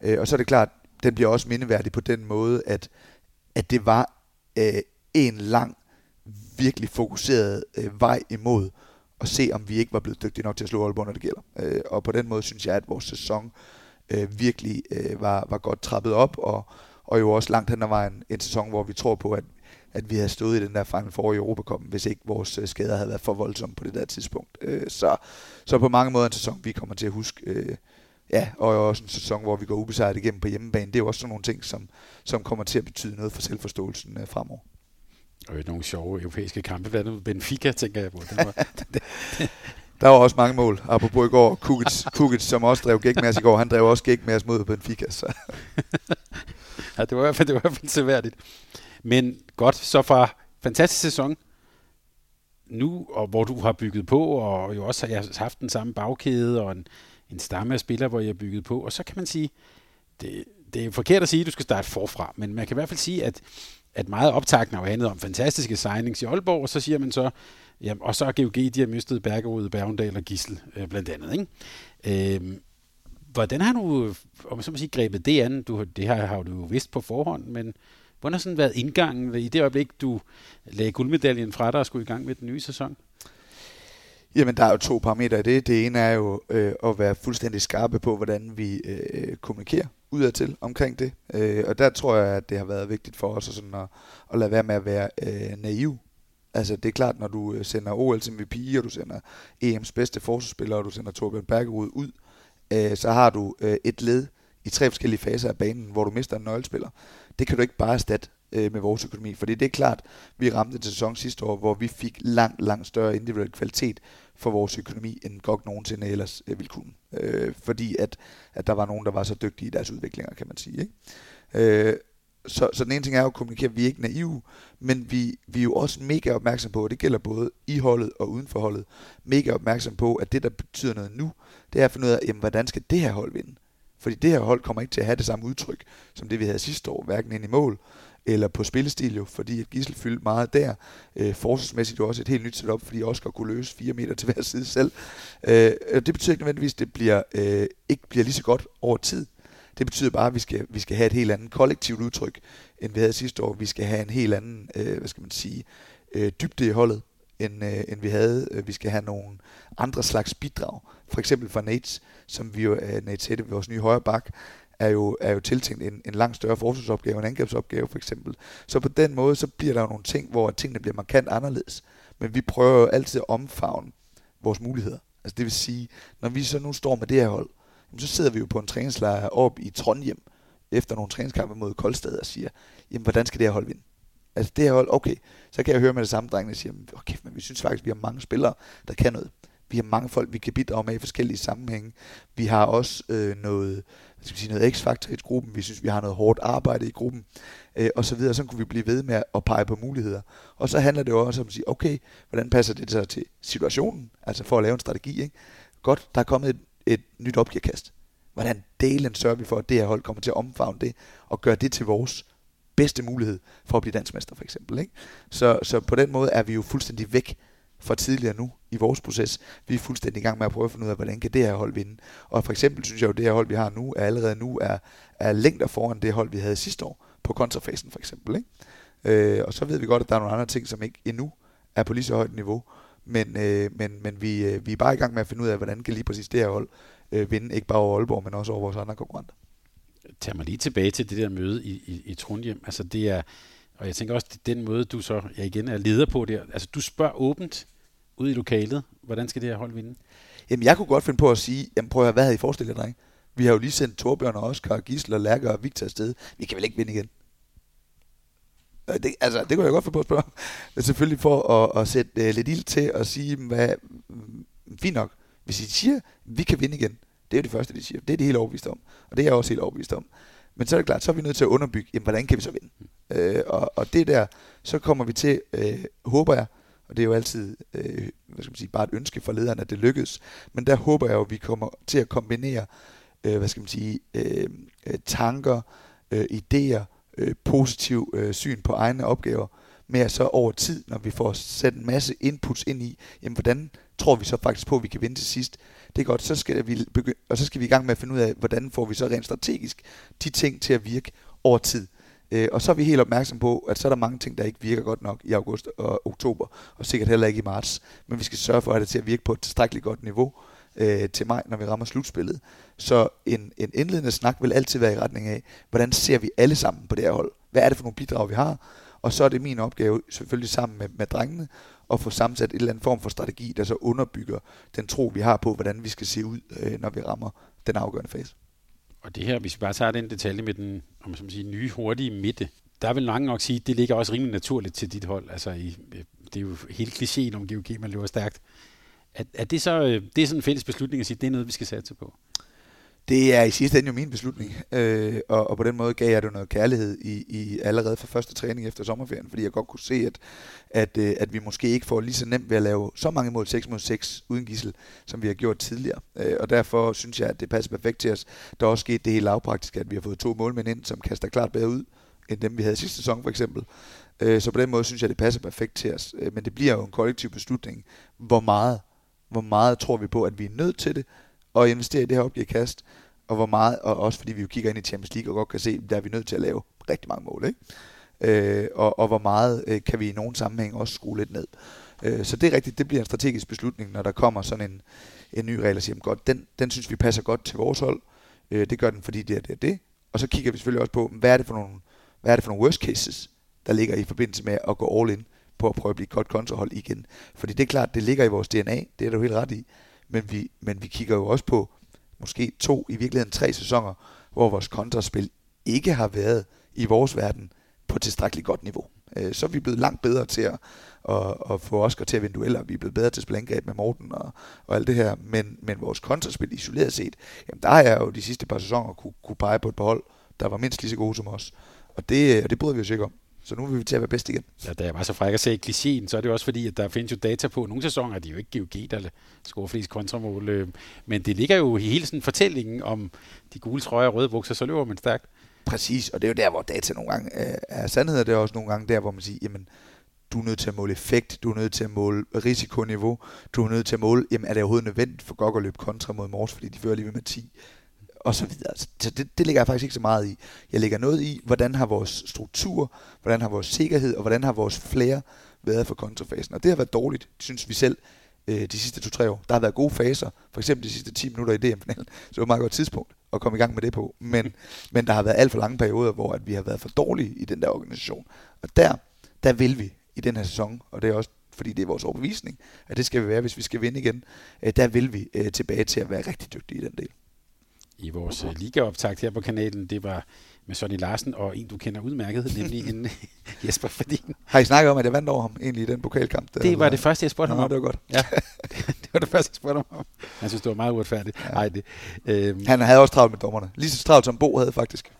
Øh, og så er det klart, den bliver også mindeværdig på den måde, at, at det var øh, en lang, virkelig fokuseret øh, vej imod at se, om vi ikke var blevet dygtige nok til at slå Aalborg, når det gælder. Øh, og på den måde synes jeg, at vores sæson øh, virkelig øh, var, var godt trappet op, og, og jo også langt hen ad vejen en sæson, hvor vi tror på, at, at vi havde stået i den der Final Four i Europacupen, hvis ikke vores øh, skader havde været for voldsomme på det der tidspunkt. Øh, så, så på mange måder en sæson, vi kommer til at huske. Øh, ja, og også en sæson, hvor vi går ubesejret igennem på hjemmebane. Det er jo også sådan nogle ting, som, som kommer til at betyde noget for selvforståelsen fremover. Og nogle sjove europæiske kampe. Blandt andet Benfica, tænker jeg på. Den var, Der var også mange mål. Apropos i går, Kukic, Kukic som også drev gæk med os i går, han drev også gæk med os mod Benfica. Så. ja, det var i hvert fald, det var i hvert fald seværdigt. Men godt, så fra fantastisk sæson, nu, og hvor du har bygget på, og jo også har haft den samme bagkæde, og en, en stamme af spillere, hvor jeg har bygget på, og så kan man sige, det, det er forkert at sige, at du skal starte forfra, men man kan i hvert fald sige, at, at meget optagten har jo handlet om fantastiske signings i Aalborg, og så siger man så, ja, og så er GOG, de har mistet Bergerud, Bergendal og Gissel øh, blandt andet. Ikke? Øh, hvordan har du, om så må sige, grebet det an? Du, det her har du jo vidst på forhånd, men hvordan har sådan været indgangen i det øjeblik, du lagde guldmedaljen fra dig og skulle i gang med den nye sæson? Jamen, der er jo to parametre i det. Det ene er jo øh, at være fuldstændig skarpe på, hvordan vi øh, kommunikerer udadtil omkring det. Øh, og der tror jeg, at det har været vigtigt for os at, sådan at, at lade være med at være øh, naiv. Altså, det er klart, når du øh, sender OL til MVP, og du sender EM's bedste forsvarsspiller, og du sender Torbjørn Bergerud ud, øh, så har du øh, et led i tre forskellige faser af banen, hvor du mister en nøglespiller. Det kan du ikke bare erstatte øh, med vores økonomi. Fordi det er klart, vi ramte til sæson sidste år, hvor vi fik langt, langt større individuel kvalitet for vores økonomi, end godt nogensinde ellers øh, ville kunne. Øh, fordi at, at der var nogen, der var så dygtige i deres udviklinger, kan man sige. Ikke? Øh, så, så den ene ting er jo at kommunikere, at vi er ikke naive, men vi, vi er jo også mega opmærksom på, og det gælder både i holdet og uden for holdet, mega opmærksom på, at det, der betyder noget nu, det er at finde ud af, jamen, hvordan skal det her hold vinde? Fordi det her hold kommer ikke til at have det samme udtryk, som det vi havde sidste år, hverken ind i mål, eller på spillestil jo, fordi at Gissel fyldte meget der. Øh, forsvarsmæssigt jo også et helt nyt setup, fordi Oscar kunne løse fire meter til hver side selv. Øh, det betyder ikke nødvendigvis, at det bliver, øh, ikke bliver lige så godt over tid. Det betyder bare, at vi skal, vi skal have et helt andet kollektivt udtryk, end vi havde sidste år. Vi skal have en helt anden, øh, hvad skal man sige, øh, dybde i holdet, end, øh, end vi havde. Øh, vi skal have nogle andre slags bidrag. For eksempel fra Nates, som vi jo, øh, Nates Hette, vores nye højre bak, er jo, er jo tiltænkt en, en langt større forsvarsopgave, en angrebsopgave for eksempel. Så på den måde, så bliver der jo nogle ting, hvor tingene bliver markant anderledes. Men vi prøver jo altid at omfavne vores muligheder. Altså det vil sige, når vi så nu står med det her hold, så sidder vi jo på en træningslejr op i Trondheim, efter nogle træningskampe mod Koldstad, og siger, jamen hvordan skal det her hold vinde? Altså det her hold, okay, så kan jeg høre med det samme, drengene siger, okay, men vi synes faktisk, vi har mange spillere, der kan noget. Vi har mange folk, vi kan bidrage med i forskellige sammenhænge. Vi har også øh, noget, skal vi sige, noget x-faktor i gruppen. Vi synes, vi har noget hårdt arbejde i gruppen. Øh, og så videre. Så kunne vi blive ved med at pege på muligheder. Og så handler det jo også om at sige, okay, hvordan passer det så til situationen? Altså for at lave en strategi. Ikke? Godt, der er kommet et, et nyt opgivekast. Hvordan delen sørger vi for, at det her hold kommer til at omfavne det, og gøre det til vores bedste mulighed for at blive dansmester for eksempel. Ikke? Så, så på den måde er vi jo fuldstændig væk fra tidligere nu i vores proces. Vi er fuldstændig i gang med at prøve at finde ud af, hvordan kan det her hold vinde. Og for eksempel synes jeg jo, at det her hold, vi har nu, er allerede nu er, er længder foran det hold, vi havde sidste år på kontrafasen for eksempel. Ikke? Øh, og så ved vi godt, at der er nogle andre ting, som ikke endnu er på lige så højt niveau. Men, øh, men, men vi, øh, vi er bare i gang med at finde ud af, hvordan kan lige præcis det her hold øh, vinde, ikke bare over Aalborg, men også over vores andre konkurrenter tager mig lige tilbage til det der møde i, i, i Trondheim. Altså det er, og jeg tænker også, det den måde, du så jeg igen er leder på der. Altså du spørger åbent, ud i lokalet. Hvordan skal det her hold vinde? Jamen, jeg kunne godt finde på at sige, jamen prøv at høre, hvad havde I forestillet jer. Vi har jo lige sendt Torbjørn og Oscar, Gisler, Lærker og Victor afsted. Vi kan vel ikke vinde igen? Øh, det, altså, det kunne jeg godt finde på at spørge. Men selvfølgelig for at, at sætte uh, lidt ild til og sige, hvad, mm, fint nok, hvis I siger, vi kan vinde igen, det er jo det første, de siger. Det er de helt overbevist om. Og det er jeg også helt overbevist om. Men så er det klart, så er vi nødt til at underbygge, jamen, hvordan kan vi så vinde? Øh, og, og det der, så kommer vi til, øh, håber jeg, og det er jo altid øh, hvad skal man sige, bare et ønske for lederen, at det lykkes. Men der håber jeg jo, at vi kommer til at kombinere øh, hvad skal man sige, øh, øh, tanker, øh, idéer, øh, positiv øh, syn på egne opgaver, med at så over tid, når vi får sat en masse inputs ind i, jamen hvordan tror vi så faktisk på, at vi kan vinde til sidst. Det er godt, så skal vi begynde, og så skal vi i gang med at finde ud af, hvordan får vi så rent strategisk de ting til at virke over tid. Øh, og så er vi helt opmærksom på, at så er der mange ting, der ikke virker godt nok i august og oktober, og sikkert heller ikke i marts. Men vi skal sørge for, at det til at virke på et tilstrækkeligt godt niveau øh, til maj, når vi rammer slutspillet. Så en, en indledende snak vil altid være i retning af, hvordan ser vi alle sammen på det her hold? Hvad er det for nogle bidrag, vi har? Og så er det min opgave, selvfølgelig sammen med, med drengene, at få sammensat et eller andet form for strategi, der så underbygger den tro, vi har på, hvordan vi skal se ud, øh, når vi rammer den afgørende fase. Og det her, hvis vi bare tager den detalje med den om man sige, nye, hurtige midte, der vil mange nok sige, at det ligger også rimelig naturligt til dit hold. Altså, i, øh, det er jo helt klichéen om GOG, man løber stærkt. Er, er det så øh, det er sådan en fælles beslutning at sige, at det er noget, vi skal satse på? Det er i sidste ende jo min beslutning, øh, og, og på den måde gav jeg det noget kærlighed i, i allerede fra første træning efter sommerferien, fordi jeg godt kunne se, at, at, øh, at vi måske ikke får lige så nemt ved at lave så mange mål 6 mod 6 uden gissel, som vi har gjort tidligere. Øh, og derfor synes jeg, at det passer perfekt til os. Der er også sket det helt lavpraktiske, at vi har fået to målmænd ind, som kaster klart bedre ud, end dem vi havde sidste sæson for eksempel. Øh, så på den måde synes jeg, det passer perfekt til os. Øh, men det bliver jo en kollektiv beslutning, hvor meget, hvor meget tror vi på, at vi er nødt til det, og investere i det her opgivekast, og hvor meget, og også fordi vi jo kigger ind i Champions League og godt kan se, der er vi nødt til at lave rigtig mange mål, ikke? Øh, og, og hvor meget øh, kan vi i nogen sammenhæng også skrue lidt ned. Øh, så det er rigtigt, det bliver en strategisk beslutning, når der kommer sådan en, en ny regel, og siger, godt, den, den synes vi passer godt til vores hold. Øh, det gør den, fordi det er det, er det. Og så kigger vi selvfølgelig også på, hvad er det for nogle, hvad er det for nogle worst cases, der ligger i forbindelse med at gå all in på at prøve at blive et godt kontohold igen. Fordi det er klart, det ligger i vores DNA, det er du helt ret i. Men vi, men vi kigger jo også på måske to, i virkeligheden tre sæsoner, hvor vores kontraspil ikke har været i vores verden på tilstrækkeligt godt niveau. Øh, så er vi blevet langt bedre til at, at, at få Oscar til at vinde dueller. Vi er blevet bedre til at med Morten og, og alt det her. Men, men vores kontraspil isoleret set, jamen der har jeg jo de sidste par sæsoner kunne, kunne pege på et par hold, der var mindst lige så gode som os. Og det, og det bryder vi os ikke om. Så nu vil vi til at være bedst igen. Ja, da jeg var så fræk at se klichéen, så er det også fordi, at der findes jo data på, nogle sæsoner er det jo ikke GOG, der scorer flest kontramål, øh, men det ligger jo i hele sådan fortællingen om de gule trøjer og røde bukser, så løber man stærkt. Præcis, og det er jo der, hvor data nogle gange er sandhed, og det er også nogle gange der, hvor man siger, jamen, du er nødt til at måle effekt, du er nødt til at måle risikoniveau, du er nødt til at måle, jamen er det overhovedet nødvendigt for GOG at løbe kontra mod Mors, fordi de fører lige med 10 og så videre. Så det, det ligger jeg faktisk ikke så meget i. Jeg lægger noget i, hvordan har vores struktur, hvordan har vores sikkerhed, og hvordan har vores flere været for kontrafasen. Og det har været dårligt, synes vi selv, øh, de sidste to-tre år. Der har været gode faser, for eksempel de sidste 10 minutter i DM-finalen, så det var et meget godt tidspunkt at komme i gang med det på. Men, men der har været alt for lange perioder, hvor at vi har været for dårlige i den der organisation. Og der, der vil vi i den her sæson, og det er også fordi det er vores overbevisning, at det skal vi være, hvis vi skal vinde igen, øh, der vil vi øh, tilbage til at være rigtig dygtige i den del i vores uh, ligaoptakt her på kanalen. Det var med Sonny Larsen og en, du kender udmærket, nemlig en Jesper Fordin. Har I snakket om, at jeg vandt over ham egentlig i den pokalkamp? Der det var det første, jeg spurgte ham om. det var godt. Ja, det var det første, jeg spurgte ham om. Han synes, det var meget uretfærdigt. Ja. Ej, det, øhm. Han havde også travlt med dommerne. Lige så travlt som Bo havde faktisk.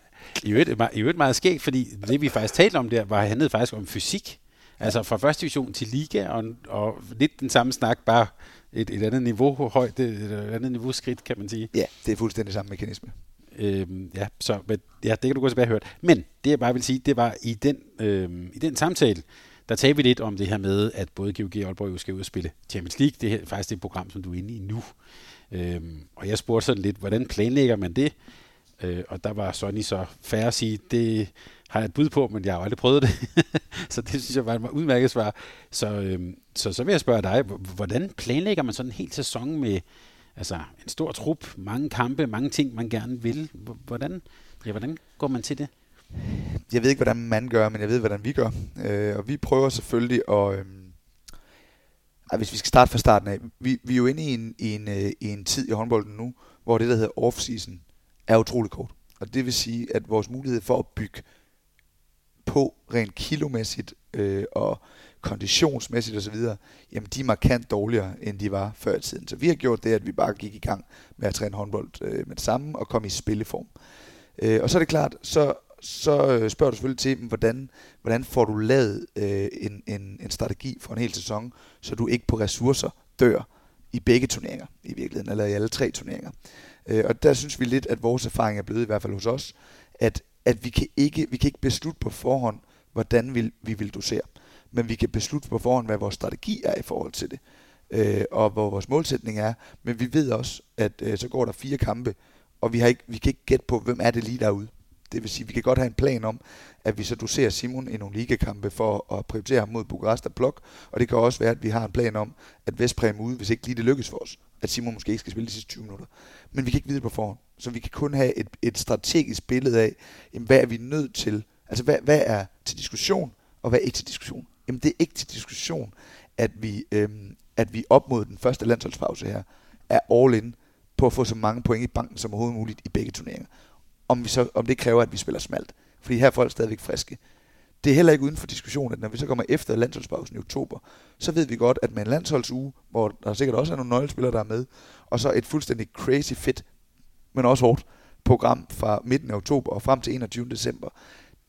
I øvrigt, I øvrigt meget skægt, fordi det vi faktisk talte om der, var handlede faktisk om fysik. Altså fra første division til liga, og, og lidt den samme snak, bare et, et andet niveau højt, et andet niveau skridt, kan man sige. Ja, det er fuldstændig samme mekanisme. Øhm, ja, så men, ja, det kan du gå tilbage og høre. Men det jeg bare vil sige, det var i den, øhm, i den samtale, der talte vi lidt om det her med, at både GOG og Aalborg jo skal ud og spille Champions League. Det er faktisk det program, som du er inde i nu. Øhm, og jeg spurgte sådan lidt, hvordan planlægger man det? Øh, og der var Sonny så færre at sige, det har jeg et bud på, men jeg har aldrig prøvet det. så det synes jeg var et udmærket svar. Så, øhm, så, så vil jeg spørge dig, hvordan planlægger man sådan en hel sæson med altså, en stor trup, mange kampe, mange ting, man gerne vil? Hvordan, ja, hvordan går man til det? Jeg ved ikke, hvordan man gør, men jeg ved, hvordan vi gør. Øh, og vi prøver selvfølgelig at... Øh, hvis vi skal starte fra starten af. Vi, vi er jo inde i en, i, en, øh, i en tid i håndbolden nu, hvor det, der hedder off-season, er utrolig kort. Og det vil sige, at vores mulighed for at bygge på rent kilomæssigt øh, og konditionsmæssigt osv., jamen de er markant dårligere, end de var før i tiden. Så vi har gjort det, at vi bare gik i gang med at træne håndbold øh, med det samme og komme i spilleform. Øh, og så er det klart, så, så øh, spørger du selvfølgelig til, hvordan, hvordan får du lavet øh, en, en, en strategi for en hel sæson, så du ikke på ressourcer dør i begge turneringer i virkeligheden, eller i alle tre turneringer. Øh, og der synes vi lidt, at vores erfaring er blevet, i hvert fald hos os, at at vi kan ikke, vi kan ikke beslutte på forhånd, hvordan vi, vi vil dosere. Men vi kan beslutte på forhånd, hvad vores strategi er i forhold til det. Øh, og hvor vores målsætning er. Men vi ved også, at øh, så går der fire kampe, og vi, har ikke, vi kan ikke gætte på, hvem er det lige derude. Det vil sige, vi kan godt have en plan om, at vi så doserer Simon i nogle ligakampe for at prioritere ham mod Bukarest og Blok. Og det kan også være, at vi har en plan om, at Vestpræm ude, hvis ikke lige det lykkes for os, at Simon måske ikke skal spille de sidste 20 minutter. Men vi kan ikke vide det på forhånd. Så vi kan kun have et, et strategisk billede af, jamen, hvad er vi nødt til? Altså, hvad, hvad er til diskussion, og hvad er ikke til diskussion? Jamen, det er ikke til diskussion, at vi, øhm, at vi op mod den første landsholdspause her, er all in på at få så mange point i banken som overhovedet muligt i begge turneringer. Om, vi så, om det kræver, at vi spiller smalt. Fordi her er folk stadigvæk friske. Det er heller ikke uden for diskussion, at når vi så kommer efter landsholdspausen i oktober, så ved vi godt, at med en landsholdsuge, hvor der sikkert også er nogle nøglespillere, der er med, og så et fuldstændig crazy fit men også hårdt program fra midten af oktober og frem til 21. december,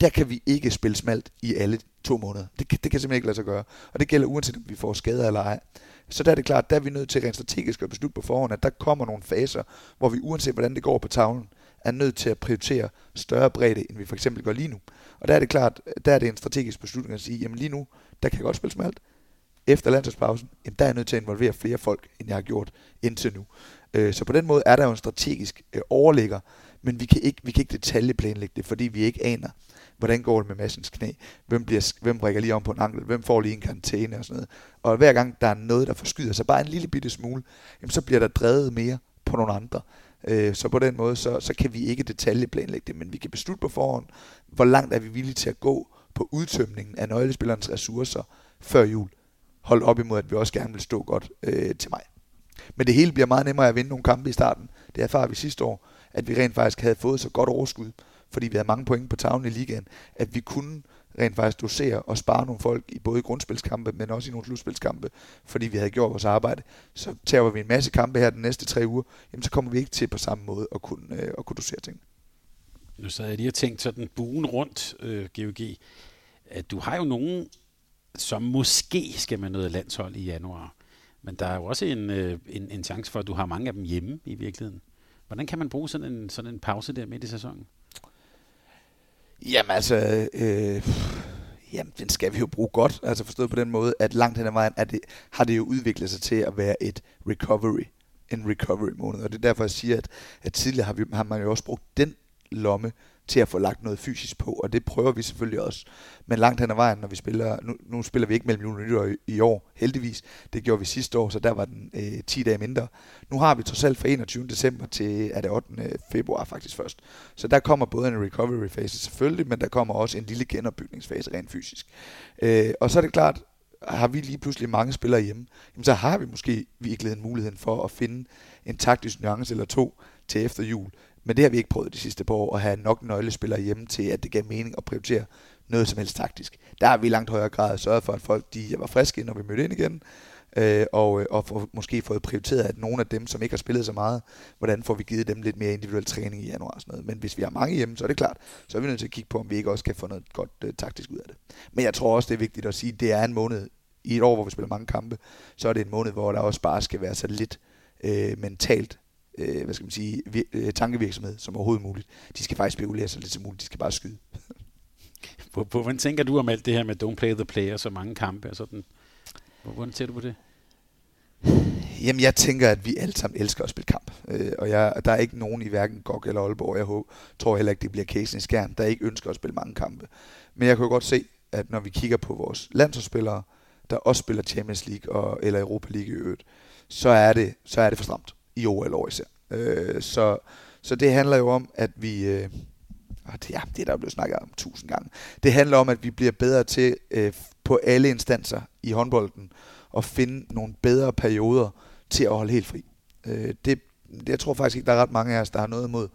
der kan vi ikke spille smalt i alle to måneder. Det, kan, det kan simpelthen ikke lade sig gøre. Og det gælder uanset om vi får skader eller ej. Så der er det klart, der er vi nødt til rent strategisk at beslutte på forhånd, at der kommer nogle faser, hvor vi uanset hvordan det går på tavlen, er nødt til at prioritere større bredde, end vi for eksempel gør lige nu. Og der er det klart, der er det en strategisk beslutning at sige, jamen lige nu, der kan jeg godt spille smalt. Efter landsholdspausen, jamen der er jeg nødt til at involvere flere folk, end jeg har gjort indtil nu. Øh, så på den måde er der jo en strategisk øh, overligger, men vi kan ikke, vi kan ikke detaljeplanlægge det, fordi vi ikke aner, hvordan går det med massens knæ, hvem, bliver, hvem brækker lige om på en ankel, hvem får lige en karantæne og sådan noget. Og hver gang der er noget, der forskyder sig bare en lille bitte smule, jamen så bliver der drevet mere på nogle andre. Øh, så på den måde, så, så kan vi ikke detaljeplanlægge det, men vi kan beslutte på forhånd, hvor langt er vi villige til at gå på udtømningen af nøglespillernes ressourcer før jul. Hold op imod, at vi også gerne vil stå godt øh, til mig. Men det hele bliver meget nemmere at vinde nogle kampe i starten. Det erfarer vi sidste år, at vi rent faktisk havde fået så godt overskud, fordi vi havde mange point på tavlen i ligaen, at vi kunne rent faktisk dosere og spare nogle folk i både grundspilskampe, men også i nogle slutspilskampe, fordi vi havde gjort vores arbejde. Så tager vi en masse kampe her de næste tre uger, jamen så kommer vi ikke til på samme måde at kunne, øh, at kunne dosere ting. Nu sad jeg lige og tænkte sådan buen rundt, øh, GOG, at du har jo nogen, som måske skal med noget landshold i januar. Men der er jo også en, øh, en, en chance for, at du har mange af dem hjemme i virkeligheden. Hvordan kan man bruge sådan en, sådan en pause der midt i sæsonen? Jamen altså, øh, jamen, den skal vi jo bruge godt. Altså forstået på den måde, at langt hen ad vejen er det, har det jo udviklet sig til at være et recovery. En recovery måned. Og det er derfor, jeg siger, at, at tidligere har, vi, har man jo også brugt den lomme til at få lagt noget fysisk på, og det prøver vi selvfølgelig også. Men langt hen ad vejen, når vi spiller, nu, nu spiller vi ikke mellem jul og nytår i, i år, heldigvis. Det gjorde vi sidste år, så der var den øh, 10 dage mindre. Nu har vi trods alt fra 21. december til, er det 8. februar faktisk først. Så der kommer både en recovery fase selvfølgelig, men der kommer også en lille genopbygningsfase rent fysisk. Øh, og så er det klart, har vi lige pludselig mange spillere hjemme, jamen så har vi måske virkelig en mulighed for at finde en taktisk nuance eller to til efter jul, men det har vi ikke prøvet de sidste par år, at have nok nøglespillere hjemme til, at det gav mening at prioritere noget som helst taktisk. Der har vi i langt højere grad sørget for, at folk de var friske, når vi mødte ind igen, øh, og, øh, og for, måske fået prioriteret, at nogle af dem, som ikke har spillet så meget, hvordan får vi givet dem lidt mere individuel træning i januar og sådan noget. Men hvis vi har mange hjemme, så er det klart, så er vi nødt til at kigge på, om vi ikke også kan få noget godt øh, taktisk ud af det. Men jeg tror også, det er vigtigt at sige, at det er en måned, i et år, hvor vi spiller mange kampe, så er det en måned, hvor der også bare skal være så lidt øh, mentalt øh, hvad skal man sige, vir- øh, tankevirksomhed som overhovedet muligt. De skal faktisk spekulere så lidt som muligt, de skal bare skyde. Hvordan tænker du om alt det her med don't play the player, så mange kampe og sådan? Hvordan ser du på det? Jamen, jeg tænker, at vi alle sammen elsker at spille kamp. Øh, og jeg, der er ikke nogen i hverken GOG eller Aalborg, jeg håber, tror heller ikke, det bliver casen i skærn, der ikke ønsker at spille mange kampe. Men jeg kan jo godt se, at når vi kigger på vores landsholdsspillere, der også spiller Champions League og, eller Europa League i øvrigt, så er det, så er det for stramt i OL især. Øh, så, så det handler jo om, at vi... Øh, ah, det, ja, det er der blevet snakket om tusind gange. Det handler om, at vi bliver bedre til øh, på alle instanser i håndbolden at finde nogle bedre perioder til at holde helt fri. Øh, det, det, jeg tror faktisk ikke, der er ret mange af os, der har noget imod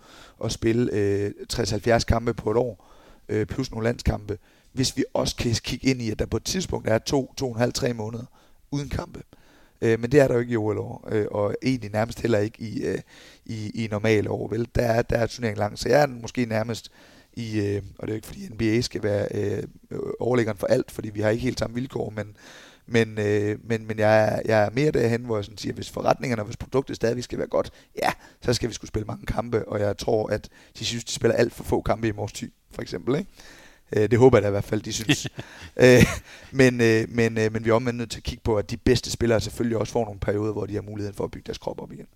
at spille øh, 60-70 kampe på et år, øh, plus nogle landskampe, hvis vi også kan kigge ind i, at der på et tidspunkt er to, to og en halv, tre måneder uden kampe. Øh, Øh, men det er der jo ikke i OL-år, øh, og egentlig nærmest heller ikke i, øh, i, i normale år. Vel? Der, er, der er turneringen lang, så jeg er måske nærmest i, øh, og det er jo ikke fordi NBA skal være øh, overlæggeren for alt, fordi vi har ikke helt samme vilkår, men, men, øh, men, men jeg, er, jeg er mere derhen, hvor jeg sådan siger, hvis forretningerne og hvis produktet stadig skal være godt, ja, så skal vi skulle spille mange kampe, og jeg tror, at de synes, de spiller alt for få kampe i Mors Thy, for eksempel. Ikke? Øh, det håber jeg da i hvert fald, de synes. øh, men, øh, men, men vi er omvendt nødt til at kigge på, at de bedste spillere selvfølgelig også får nogle perioder, hvor de har muligheden for at bygge deres krop op igen.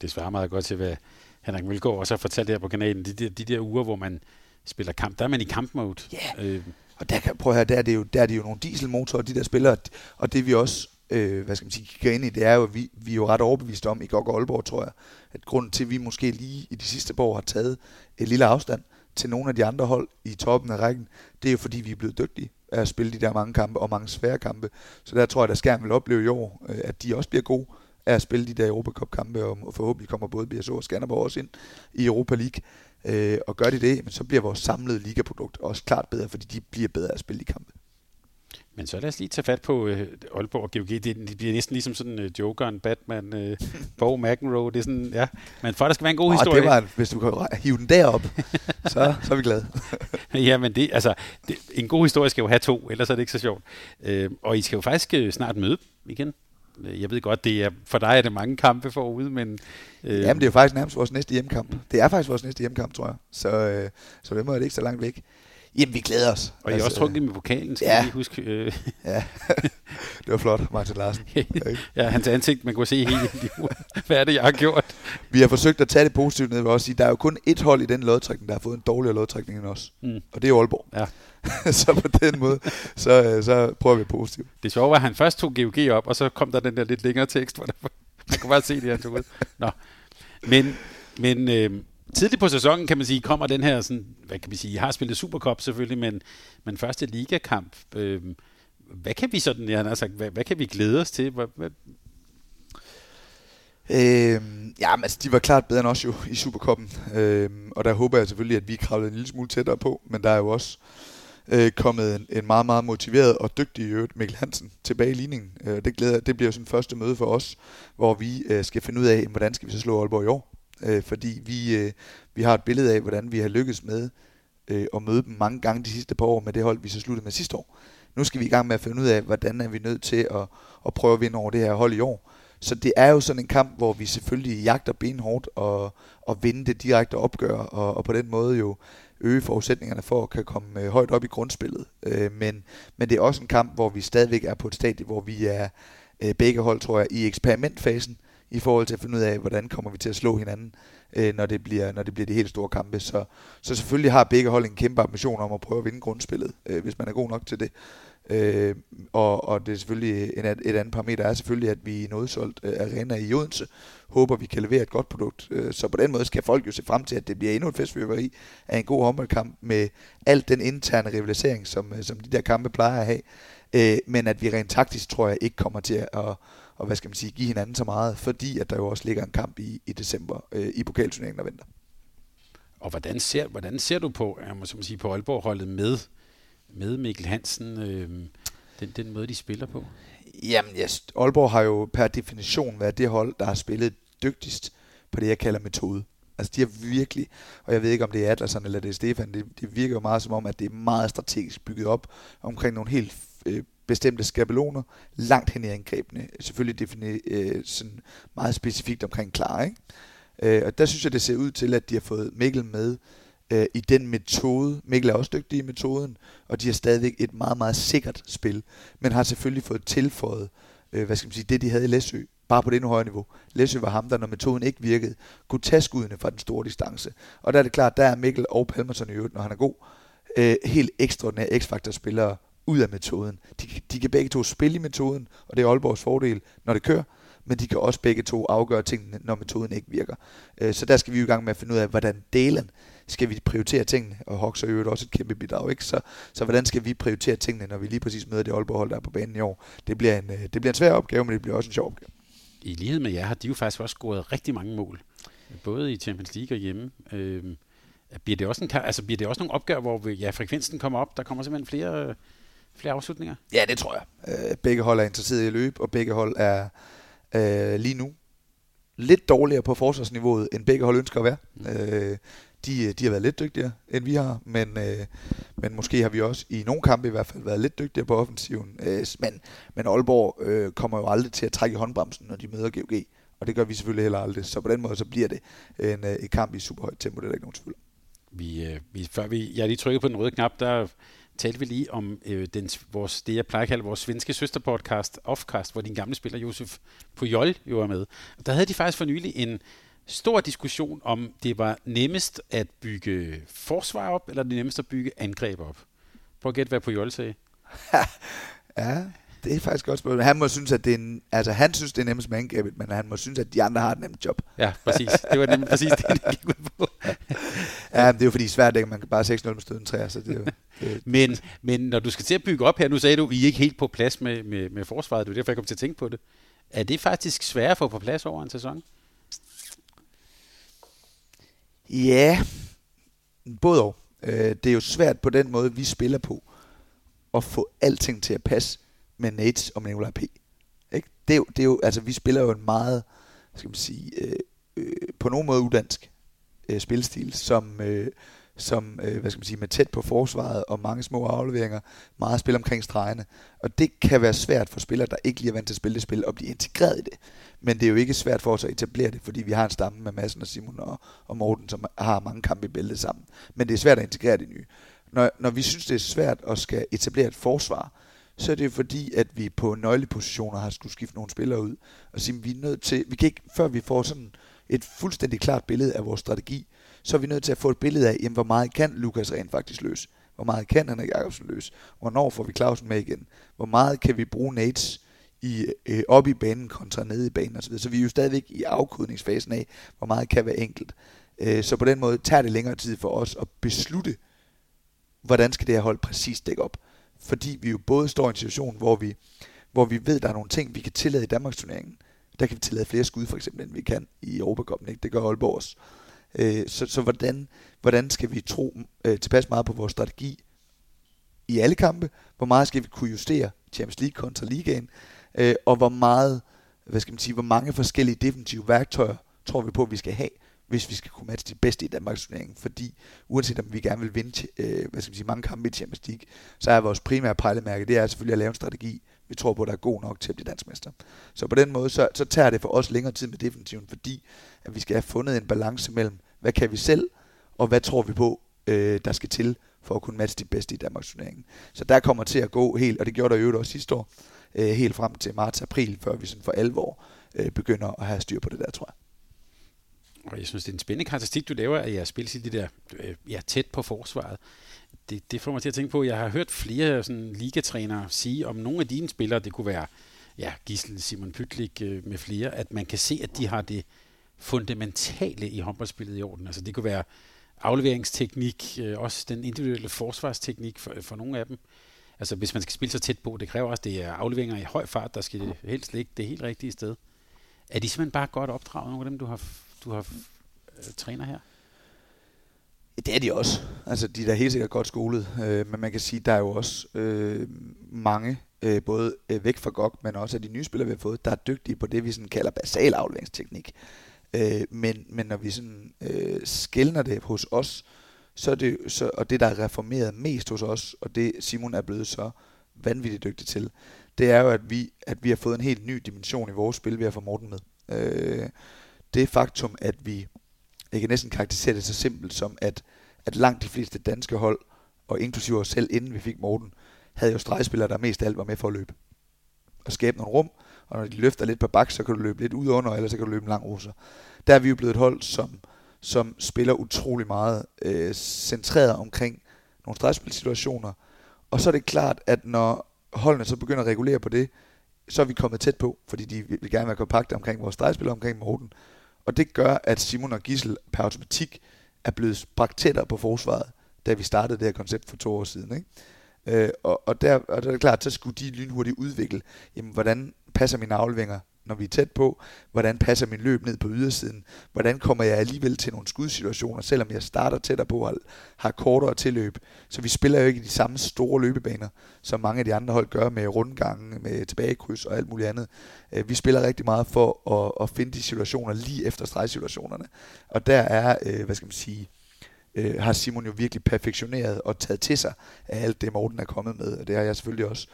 Det svarer meget godt til, hvad Henrik Vilgaard også har fortalt her på kanalen. De, de, de der uger, hvor man spiller kamp, der er man i kampmode. Yeah. øh. og der kan, prøv at høre, der er det jo, der er det jo nogle dieselmotorer, de der spillere, og det vi også øh, hvad skal man sige, kigger ind i, det er jo, at vi, vi er jo ret overbeviste om i Gok og Aalborg, tror jeg, at grunden til, at vi måske lige i de sidste par år har taget et lille afstand, til nogle af de andre hold i toppen af rækken, det er jo fordi, vi er blevet dygtige af at spille de der mange kampe og mange svære kampe. Så der tror jeg, at Skærm vil opleve i år, øh, at de også bliver gode af at spille de der Europacup-kampe, og forhåbentlig kommer både BSO og Skanderborg også ind i Europa League. Øh, og gør de det, så bliver vores samlede ligaprodukt også klart bedre, fordi de bliver bedre at spille de kampe. Men så lad os lige tage fat på øh, Aalborg og GOG. Det, det bliver næsten ligesom sådan øh, Jokeren, Batman, øh, Bo McEnroe. Det er sådan, ja. Men for at der skal være en god Åh, historie. det var, en- hvis du kan hive den derop, så, så er vi glade. ja, men det, altså, det, en god historie skal jo have to, ellers er det ikke så sjovt. Øh, og I skal jo faktisk øh, snart møde igen. Øh, Jeg ved godt, det er, for dig er det mange kampe forude, men... Øh, Jamen, det er jo faktisk nærmest vores næste hjemmekamp. Det er faktisk vores næste hjemmekamp, tror jeg. Så, øh, så det må det ikke så langt væk. Jamen, vi glæder os. og I har også trukket med pokalen, skal ja. lige huske. Øh, Ja, det var flot, Martin Larsen. Ja, hans ansigt, man kunne se helt. Hvad er det, jeg har gjort? Vi har forsøgt at tage det positivt ned ved os. Der er jo kun ét hold i den lodtrækning, der har fået en dårligere lodtrækning end os. Mm. Og det er Aalborg. Ja. så på den måde, så, øh, så prøver vi positivt. Det sjove var, at han først tog GOG op, og så kom der den der lidt længere tekst, hvor der, man kunne bare se det, han tog ud. Nå. Men, men øh, tidligt på sæsonen, kan man sige, kommer den her, sådan, hvad kan vi sige, I har spillet Supercup selvfølgelig, men, men første ligakamp, øh, hvad kan vi sådan, jeg har sagt, hvad, hvad kan vi glæde os til? Hvad, hvad, Øh, ja, men altså, de var klart bedre end os jo i Superkoppen. øh, og der håber jeg selvfølgelig, at vi kravlede en lille smule tættere på. Men der er jo også øh, kommet en, en meget, meget motiveret og dygtig i øvrigt, Mikkel Hansen tilbage i ligningen. Øh, det, glæder, det bliver jo sådan første møde for os, hvor vi øh, skal finde ud af, hvordan skal vi så slå Aalborg i år. Øh, fordi vi, øh, vi har et billede af, hvordan vi har lykkes med øh, at møde dem mange gange de sidste par år med det hold, vi så sluttede med sidste år. Nu skal vi i gang med at finde ud af, hvordan er vi nødt til at, at prøve at vinde over det her hold i år. Så det er jo sådan en kamp, hvor vi selvfølgelig jagter benhårdt og, og vinde det direkte opgør, og, og på den måde jo øge forudsætningerne for at kan komme øh, højt op i grundspillet. Øh, men, men det er også en kamp, hvor vi stadigvæk er på et stadie, hvor vi er øh, begge hold, tror jeg, i eksperimentfasen i forhold til at finde ud af, hvordan kommer vi til at slå hinanden, øh, når, det bliver, når det bliver de helt store kampe. Så, så selvfølgelig har begge hold en kæmpe ambition om at prøve at vinde grundspillet, øh, hvis man er god nok til det. Øh, og, og det er selvfølgelig en, et andet parameter er selvfølgelig, at vi i en udsolgt øh, arena i Odense håber, vi kan levere et godt produkt. Øh, så på den måde skal folk jo se frem til, at det bliver endnu et festfyrværkeri af en god håndboldkamp med alt den interne rivalisering, som, øh, som de der kampe plejer at have. Øh, men at vi rent taktisk, tror jeg, ikke kommer til at, og, hvad skal man sige, give hinanden så meget, fordi at der jo også ligger en kamp i, i december øh, i pokalturneringen, der venter. og hvordan ser, hvordan ser du på, jeg må så må sige, på Aalborg-holdet med, med Mikkel Hansen, øh, den, den måde, de spiller på? Jamen, yes. Aalborg har jo per definition været det hold, der har spillet dygtigst på det, jeg kalder metode. Altså, de har virkelig, og jeg ved ikke, om det er Atlasen eller det er Stefan, det, det virker jo meget som om, at det er meget strategisk bygget op omkring nogle helt øh, bestemte skabeloner, langt hen i angrebene. Selvfølgelig defini- øh, sådan meget specifikt omkring klar, ikke? Øh, og der synes jeg, det ser ud til, at de har fået Mikkel med øh, i den metode. Mikkel er også dygtig i metoden, og de har stadigvæk et meget, meget sikkert spil, men har selvfølgelig fået tilføjet, øh, hvad skal man sige, det de havde i Læsø, bare på det endnu højere niveau. Læsø var ham, der når metoden ikke virkede, kunne tage skuddene fra den store distance. Og der er det klart, der er Mikkel og Palmerson i øvrigt, når han er god, øh, helt ekstraordinære x-faktor-spillere, ud af metoden. De, de kan begge to spille i metoden, og det er Aalborgs fordel, når det kører, men de kan også begge to afgøre tingene, når metoden ikke virker. Øh, så der skal vi jo i gang med at finde ud af, hvordan delen skal vi prioritere tingene, og Hawks er jo også et kæmpe bidrag, ikke? Så, så hvordan skal vi prioritere tingene, når vi lige præcis møder det Aalborg-hold, der er på banen i år? Det bliver, en, øh, det bliver en svær opgave, men det bliver også en sjov opgave. I lighed med jer har de jo faktisk også scoret rigtig mange mål, både i Champions League og hjemme. Øh, bliver, det også en, altså, bliver det også nogle opgør, hvor vi, ja, frekvensen kommer op, der kommer simpelthen flere, flere afslutninger? Ja, det tror jeg. Øh, begge hold er interesseret i at løbe, og begge hold er øh, lige nu lidt dårligere på forsvarsniveauet, end begge hold ønsker at være. Mm. Øh, de, de har været lidt dygtigere, end vi har, men, øh, men måske har vi også i nogle kampe i hvert fald været lidt dygtigere på offensiven. Øh, men, men Aalborg øh, kommer jo aldrig til at trække i håndbremsen, når de møder GOG, og det gør vi selvfølgelig heller aldrig. Så på den måde så bliver det en, øh, en kamp i super højt tempo, det er der ikke nogen tvivl om. Vi, øh, vi, før vi, jeg lige trykkede på den røde knap, der talte vi lige om øh, den, vores, det, jeg plejer at kalde vores svenske søsterpodcast, Offcast, hvor din gamle spiller Josef Pujol jo er med. Og der havde de faktisk for nylig en stor diskussion om, det var nemmest at bygge forsvar op, eller det nemmest at bygge angreb op. Prøv at gætte, hvad Pujol sagde. ja, det er faktisk godt spørgsmål. Han må synes, at det er en, altså han synes, det er nemmest med angrebet, men han må synes, at de andre har et nemt job. Ja, præcis. Det var nemlig præcis det, det gik ud på. ja, det er jo fordi svært, at man kan bare 6-0 med støden træer, så det er jo... Men, men når du skal til at bygge op her, nu sagde du, at I er ikke helt på plads med, med, med forsvaret, det er derfor, jeg kom til at tænke på det. Er det faktisk svært at få på plads over en sæson? Ja, både og. Øh, det er jo svært på den måde, vi spiller på, at få alting til at passe med Nates og Nicolai P. Ikke? Det, er jo, det er jo, altså vi spiller jo en meget, skal man sige, øh, øh, på nogen måde udansk øh, spilstil, som, øh, som øh, hvad skal man sige, med tæt på forsvaret og mange små afleveringer, meget spil omkring stregene. Og det kan være svært for spillere, der ikke lige er vant til at spille det spil, at blive integreret i det. Men det er jo ikke svært for os at etablere det, fordi vi har en stamme med Madsen og Simon og, og Morten, som har mange kampe i bæltet sammen. Men det er svært at integrere det nye. Når, når vi synes, det er svært at skal etablere et forsvar, så er det fordi, at vi på nøglepositioner har skulle skifte nogle spillere ud, og sige, vi er nødt til, vi kan ikke, før vi får sådan et fuldstændig klart billede af vores strategi, så er vi nødt til at få et billede af, jamen, hvor meget kan Lukas rent faktisk løse? Hvor meget kan Henrik Jacobsen løse? Hvornår får vi Clausen med igen? Hvor meget kan vi bruge Nates i, øh, op i banen kontra nede i banen osv. Så vi er jo stadigvæk i afkodningsfasen af, hvor meget kan være enkelt. Øh, så på den måde tager det længere tid for os at beslutte, hvordan skal det her hold præcis dække op. Fordi vi jo både står i en situation, hvor vi, hvor vi ved, der er nogle ting, vi kan tillade i Danmarks turneringen. Der kan vi tillade flere skud, for eksempel, end vi kan i Europacupen. Ikke? Det gør Aalborg også. Øh, så så hvordan, hvordan skal vi tro øh, tilpas meget på vores strategi i alle kampe? Hvor meget skal vi kunne justere Champions League kontra ligaen? Øh, og hvor meget, hvad skal man sige, hvor mange forskellige defensive værktøjer tror vi på, at vi skal have, hvis vi skal kunne matche de bedste i Danmarks turnering. Fordi uanset om vi gerne vil vinde øh, hvad skal man sige, mange kampe i Champions League, så er vores primære pejlemærke, det er selvfølgelig at lave en strategi, vi tror på, der er god nok til at blive dansk mester. Så på den måde, så, så tager det for os længere tid med defensiven, fordi at vi skal have fundet en balance mellem, hvad kan vi selv, og hvad tror vi på, øh, der skal til for at kunne matche de bedste i Danmarks turneringen. Så der kommer til at gå helt, og det gjorde der jo også sidste år, øh, helt frem til marts-april, før vi sådan for alvor øh, begynder at have styr på det der, tror jeg. Og jeg synes, det er en spændende karakteristik, du laver jeg spiller sig de der øh, ja, tæt på forsvaret. Det, det får mig til at tænke på, at jeg har hørt flere sådan, ligatrænere sige om nogle af dine spillere, det kunne være ja, Gissel, Simon Pytlik øh, med flere, at man kan se, at de har det fundamentale i håndboldspillet i orden. Altså det kunne være afleveringsteknik, øh, også den individuelle forsvarsteknik for, for nogle af dem. Altså hvis man skal spille så tæt på, det kræver også, det er afleveringer i høj fart, der skal helst ligge det helt rigtige sted. Er de simpelthen bare godt opdraget, nogle af dem, du har, du har øh, træner her? Det er de også. Altså, de er da helt sikkert godt skolet. Øh, men man kan sige, der er jo også øh, mange, øh, både øh, væk fra GOG, men også af de nye spillere, vi har fået, der er dygtige på det, vi sådan kalder basal afleveringsteknik. Øh, men, men når vi sådan øh, skældner det hos os, så er det, så, og det, der er reformeret mest hos os, og det Simon er blevet så vanvittigt dygtig til, det er jo, at vi, at vi har fået en helt ny dimension i vores spil, vi har fået Morten med. Øh, det faktum, at vi, jeg kan næsten karakterisere det så simpelt som, at, at langt de fleste danske hold, og inklusive os selv, inden vi fik Morten, havde jo stregspillere, der mest af alt var med for at løbe. Og skabe nogle rum, og når de løfter lidt på bak, så kan du løbe lidt ud under, eller så kan du løbe en lang russer. Der er vi jo blevet et hold, som, som spiller utrolig meget øh, centreret omkring nogle stregspilsituationer. Og så er det klart, at når holdene så begynder at regulere på det, så er vi kommet tæt på, fordi de vil gerne være kompakte omkring vores stregspil, omkring Morten. Og det gør, at Simon og Gissel per automatik er blevet bragt tættere på forsvaret, da vi startede det her koncept for to år siden. Ikke? Øh, og, og, der, og der er det klart, så skulle de lynhurtigt udvikle, jamen, hvordan passer mine afleveringer når vi er tæt på, hvordan passer min løb ned på ydersiden, hvordan kommer jeg alligevel til nogle skudsituationer, selvom jeg starter tættere på og har kortere tilløb. Så vi spiller jo ikke i de samme store løbebaner, som mange af de andre hold gør med rundgange, med tilbagekryds og alt muligt andet. Øh, vi spiller rigtig meget for at, at finde de situationer lige efter stregsituationerne. Og der er, øh, hvad skal man sige, øh, har Simon jo virkelig perfektioneret og taget til sig af alt det, Morten er kommet med, og det har jeg selvfølgelig også.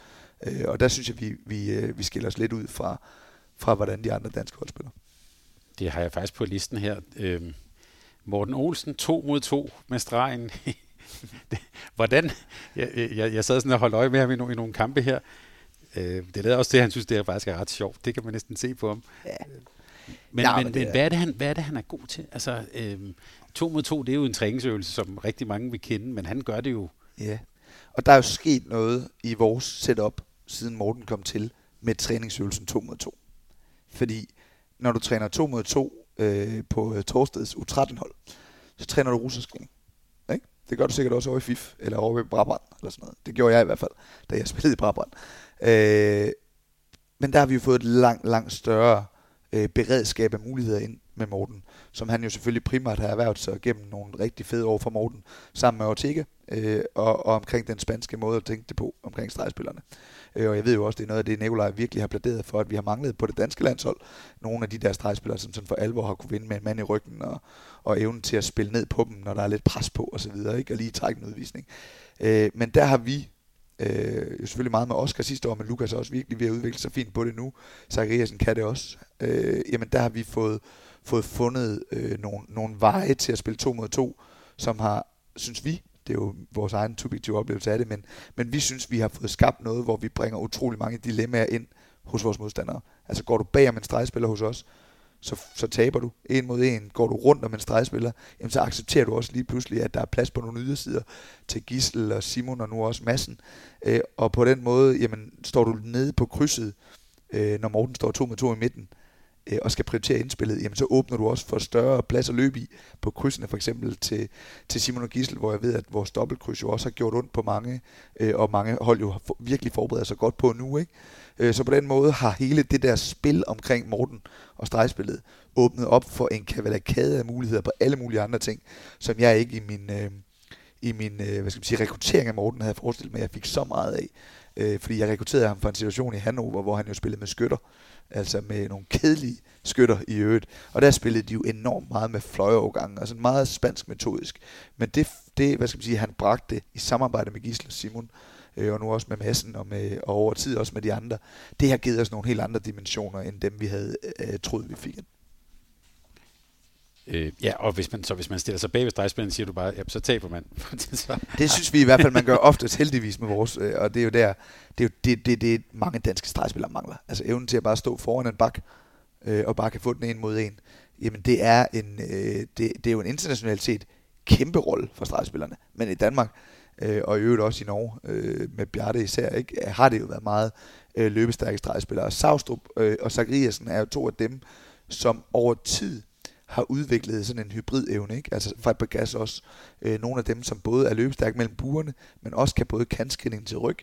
Og der synes jeg, vi, vi, vi skiller os lidt ud fra, fra hvordan de andre danske hold spiller. Det har jeg faktisk på listen her. Øhm, Morten Olsen, to mod to med stregen. hvordan? Jeg, jeg, jeg sad sådan og holdt øje med ham i nogle, i nogle kampe her. Øh, det er også det, han synes, det er faktisk er ret sjovt. Det kan man næsten se på ham. Ja. Men, ja, men, men, men hvad, er det, han, hvad er det, han er god til? Altså, øhm, to mod to, det er jo en træningsøvelse, som rigtig mange vil kende, men han gør det jo. Ja, og der er jo sket noget i vores setup, siden Morten kom til, med træningsøvelsen 2 mod 2. Fordi når du træner 2 mod 2 øh, på øh, Torsteds U13-hold, så træner du russisk Ikke? Det gør du sikkert også over i FIF, eller over i Brabrand, eller sådan noget. Det gjorde jeg i hvert fald, da jeg spillede i Brabrand. Øh, men der har vi jo fået et langt, langt større øh, beredskab af muligheder ind med Morten, som han jo selvfølgelig primært har erhvervet sig gennem nogle rigtig fede år for Morten, sammen med Ortega, øh, og, og omkring den spanske måde at tænke det på, omkring stregspillerne. Øh, Øh, og jeg ved jo også, det er noget af det, Nikolaj virkelig har pladeret for, at vi har manglet på det danske landshold. Nogle af de der stregspillere, som sådan for alvor har kunne vinde med en mand i ryggen, og, og evnen til at spille ned på dem, når der er lidt pres på osv., ikke? og lige trække en udvisning. Øh, men der har vi Øh, jo selvfølgelig meget med Oscar sidste år, men Lukas er også virkelig ved at udvikle sig fint på det nu. Zachariasen kan det også. Øh, jamen der har vi fået, fået fundet øh, nogle, nogle veje til at spille to mod to, som har, synes vi, det er jo vores egen subjektive oplevelse af det, men, men vi synes, vi har fået skabt noget, hvor vi bringer utrolig mange dilemmaer ind hos vores modstandere. Altså går du bag om en stregspiller hos os, så, så taber du en mod en. Går du rundt om en stregspiller, jamen så accepterer du også lige pludselig, at der er plads på nogle ydersider til Gissel og Simon og nu også Massen. Øh, og på den måde, jamen, står du nede på krydset, øh, når Morten står to med to i midten, øh, Øh, og skal prioritere indspillet, jamen så åbner du også for større plads at løbe i på krydsene, for eksempel til, til Simon og Gissel, hvor jeg ved, at vores dobbeltkryds jo også har gjort ondt på mange, øh, og mange hold jo for, virkelig forberedt sig godt på nu, ikke? Øh, så på den måde har hele det der spil omkring Morten og stregspillet åbnet op for en kavalakade af muligheder på alle mulige andre ting, som jeg ikke i min, øh, i min øh, hvad skal man sige, rekruttering af Morten havde forestillet mig, at jeg fik så meget af. Øh, fordi jeg rekrutterede ham for en situation i Hannover, hvor han jo spillede med skytter, altså med nogle kedelige skytter i øvrigt. Og der spillede de jo enormt meget med fløjeovergangen, altså meget spansk metodisk. Men det, det, hvad skal man sige, han bragte i samarbejde med Gisle og Simon, øh, og nu også med massen og, med, og over tid også med de andre, det har givet os nogle helt andre dimensioner, end dem vi havde øh, troet, vi fik. Øh, ja, og hvis man, så hvis man stiller sig bag ved stregspilleren, siger du bare, ja, så taber man. det synes vi i hvert fald, man gør oftest heldigvis med vores, øh, og det er jo der, det er jo det, det, det mange danske stregspillere mangler. Altså evnen til at bare stå foran en bak, øh, og bare kan få den en mod en. Jamen det er, en, øh, det, det er jo en internationalitet kæmpe rolle for stregspillerne. Men i Danmark, øh, og i øvrigt også i Norge, øh, med Bjarte især, ikke, øh, har det jo været meget øh, løbestærke stregspillere. Savstrup øh, og Zachariasen er jo to af dem, som over tid har udviklet sådan en hybrid-evne. Ikke? Altså Fabregas også øh, nogle af dem, som både er løbestærke mellem buerne, men også kan både kantskridning til ryg,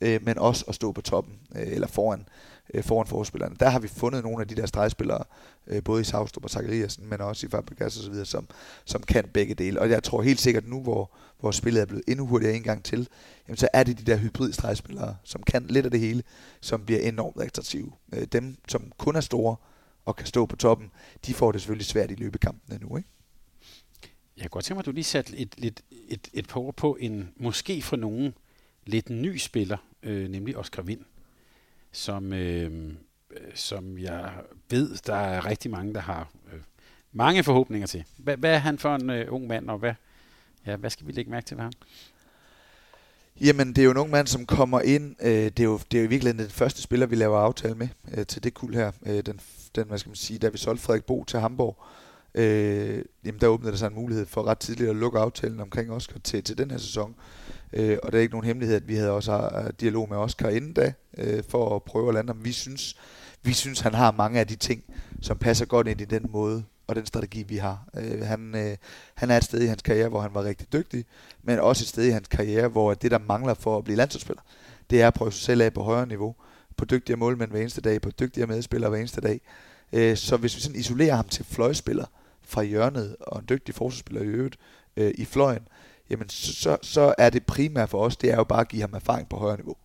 øh, men også at stå på toppen, øh, eller foran, øh, foran forspillerne. Der har vi fundet nogle af de der stregspillere, øh, både i Savstrup og Zachariasen, men også i Fabregas og så videre, som, som kan begge dele. Og jeg tror helt sikkert nu, hvor, hvor spillet er blevet endnu hurtigere en gang til, jamen så er det de der hybrid-stregspillere, som kan lidt af det hele, som bliver enormt attraktive. Øh, dem, som kun er store, og kan stå på toppen, de får det selvfølgelig svært i løbekampene nu, ikke? Jeg kan godt tænke mig, at du lige satte et, et, et, et par ord på en, måske for nogen, lidt ny spiller, øh, nemlig Oscar Vind, som, øh, som jeg ved, der er rigtig mange, der har øh, mange forhåbninger til. Hvad, hvad er han for en øh, ung mand, og hvad, ja, hvad skal vi lægge mærke til ved ham? Jamen, det er jo en ung mand, som kommer ind. Øh, det, er jo, det er jo virkelig den første spiller, vi laver aftale med øh, til det kul her. Øh, den, den, hvad skal man sige, da vi solgte Frederik Bo til Hamburg, øh, jamen der åbnede der sig en mulighed for ret tidligt at lukke aftalen omkring Oscar til, til den her sæson. Øh, og det er ikke nogen hemmelighed, at vi havde også øh, dialog med Oscar inden da, øh, for at prøve at lande ham. Vi synes, vi synes, han har mange af de ting, som passer godt ind i den måde og den strategi, vi har. Øh, han, øh, han er et sted i hans karriere, hvor han var rigtig dygtig, men også et sted i hans karriere, hvor det, der mangler for at blive landsholdsspiller, det er at prøve sig selv af på højere niveau, på dygtigere målmænd hver eneste dag, på dygtigere medspillere hver eneste dag. Øh, så hvis vi sådan isolerer ham til fløjspiller fra hjørnet, og en dygtig forsvarsspiller i øvrigt øh, i fløjen, jamen så, så er det primært for os, det er jo bare at give ham erfaring på højere niveau.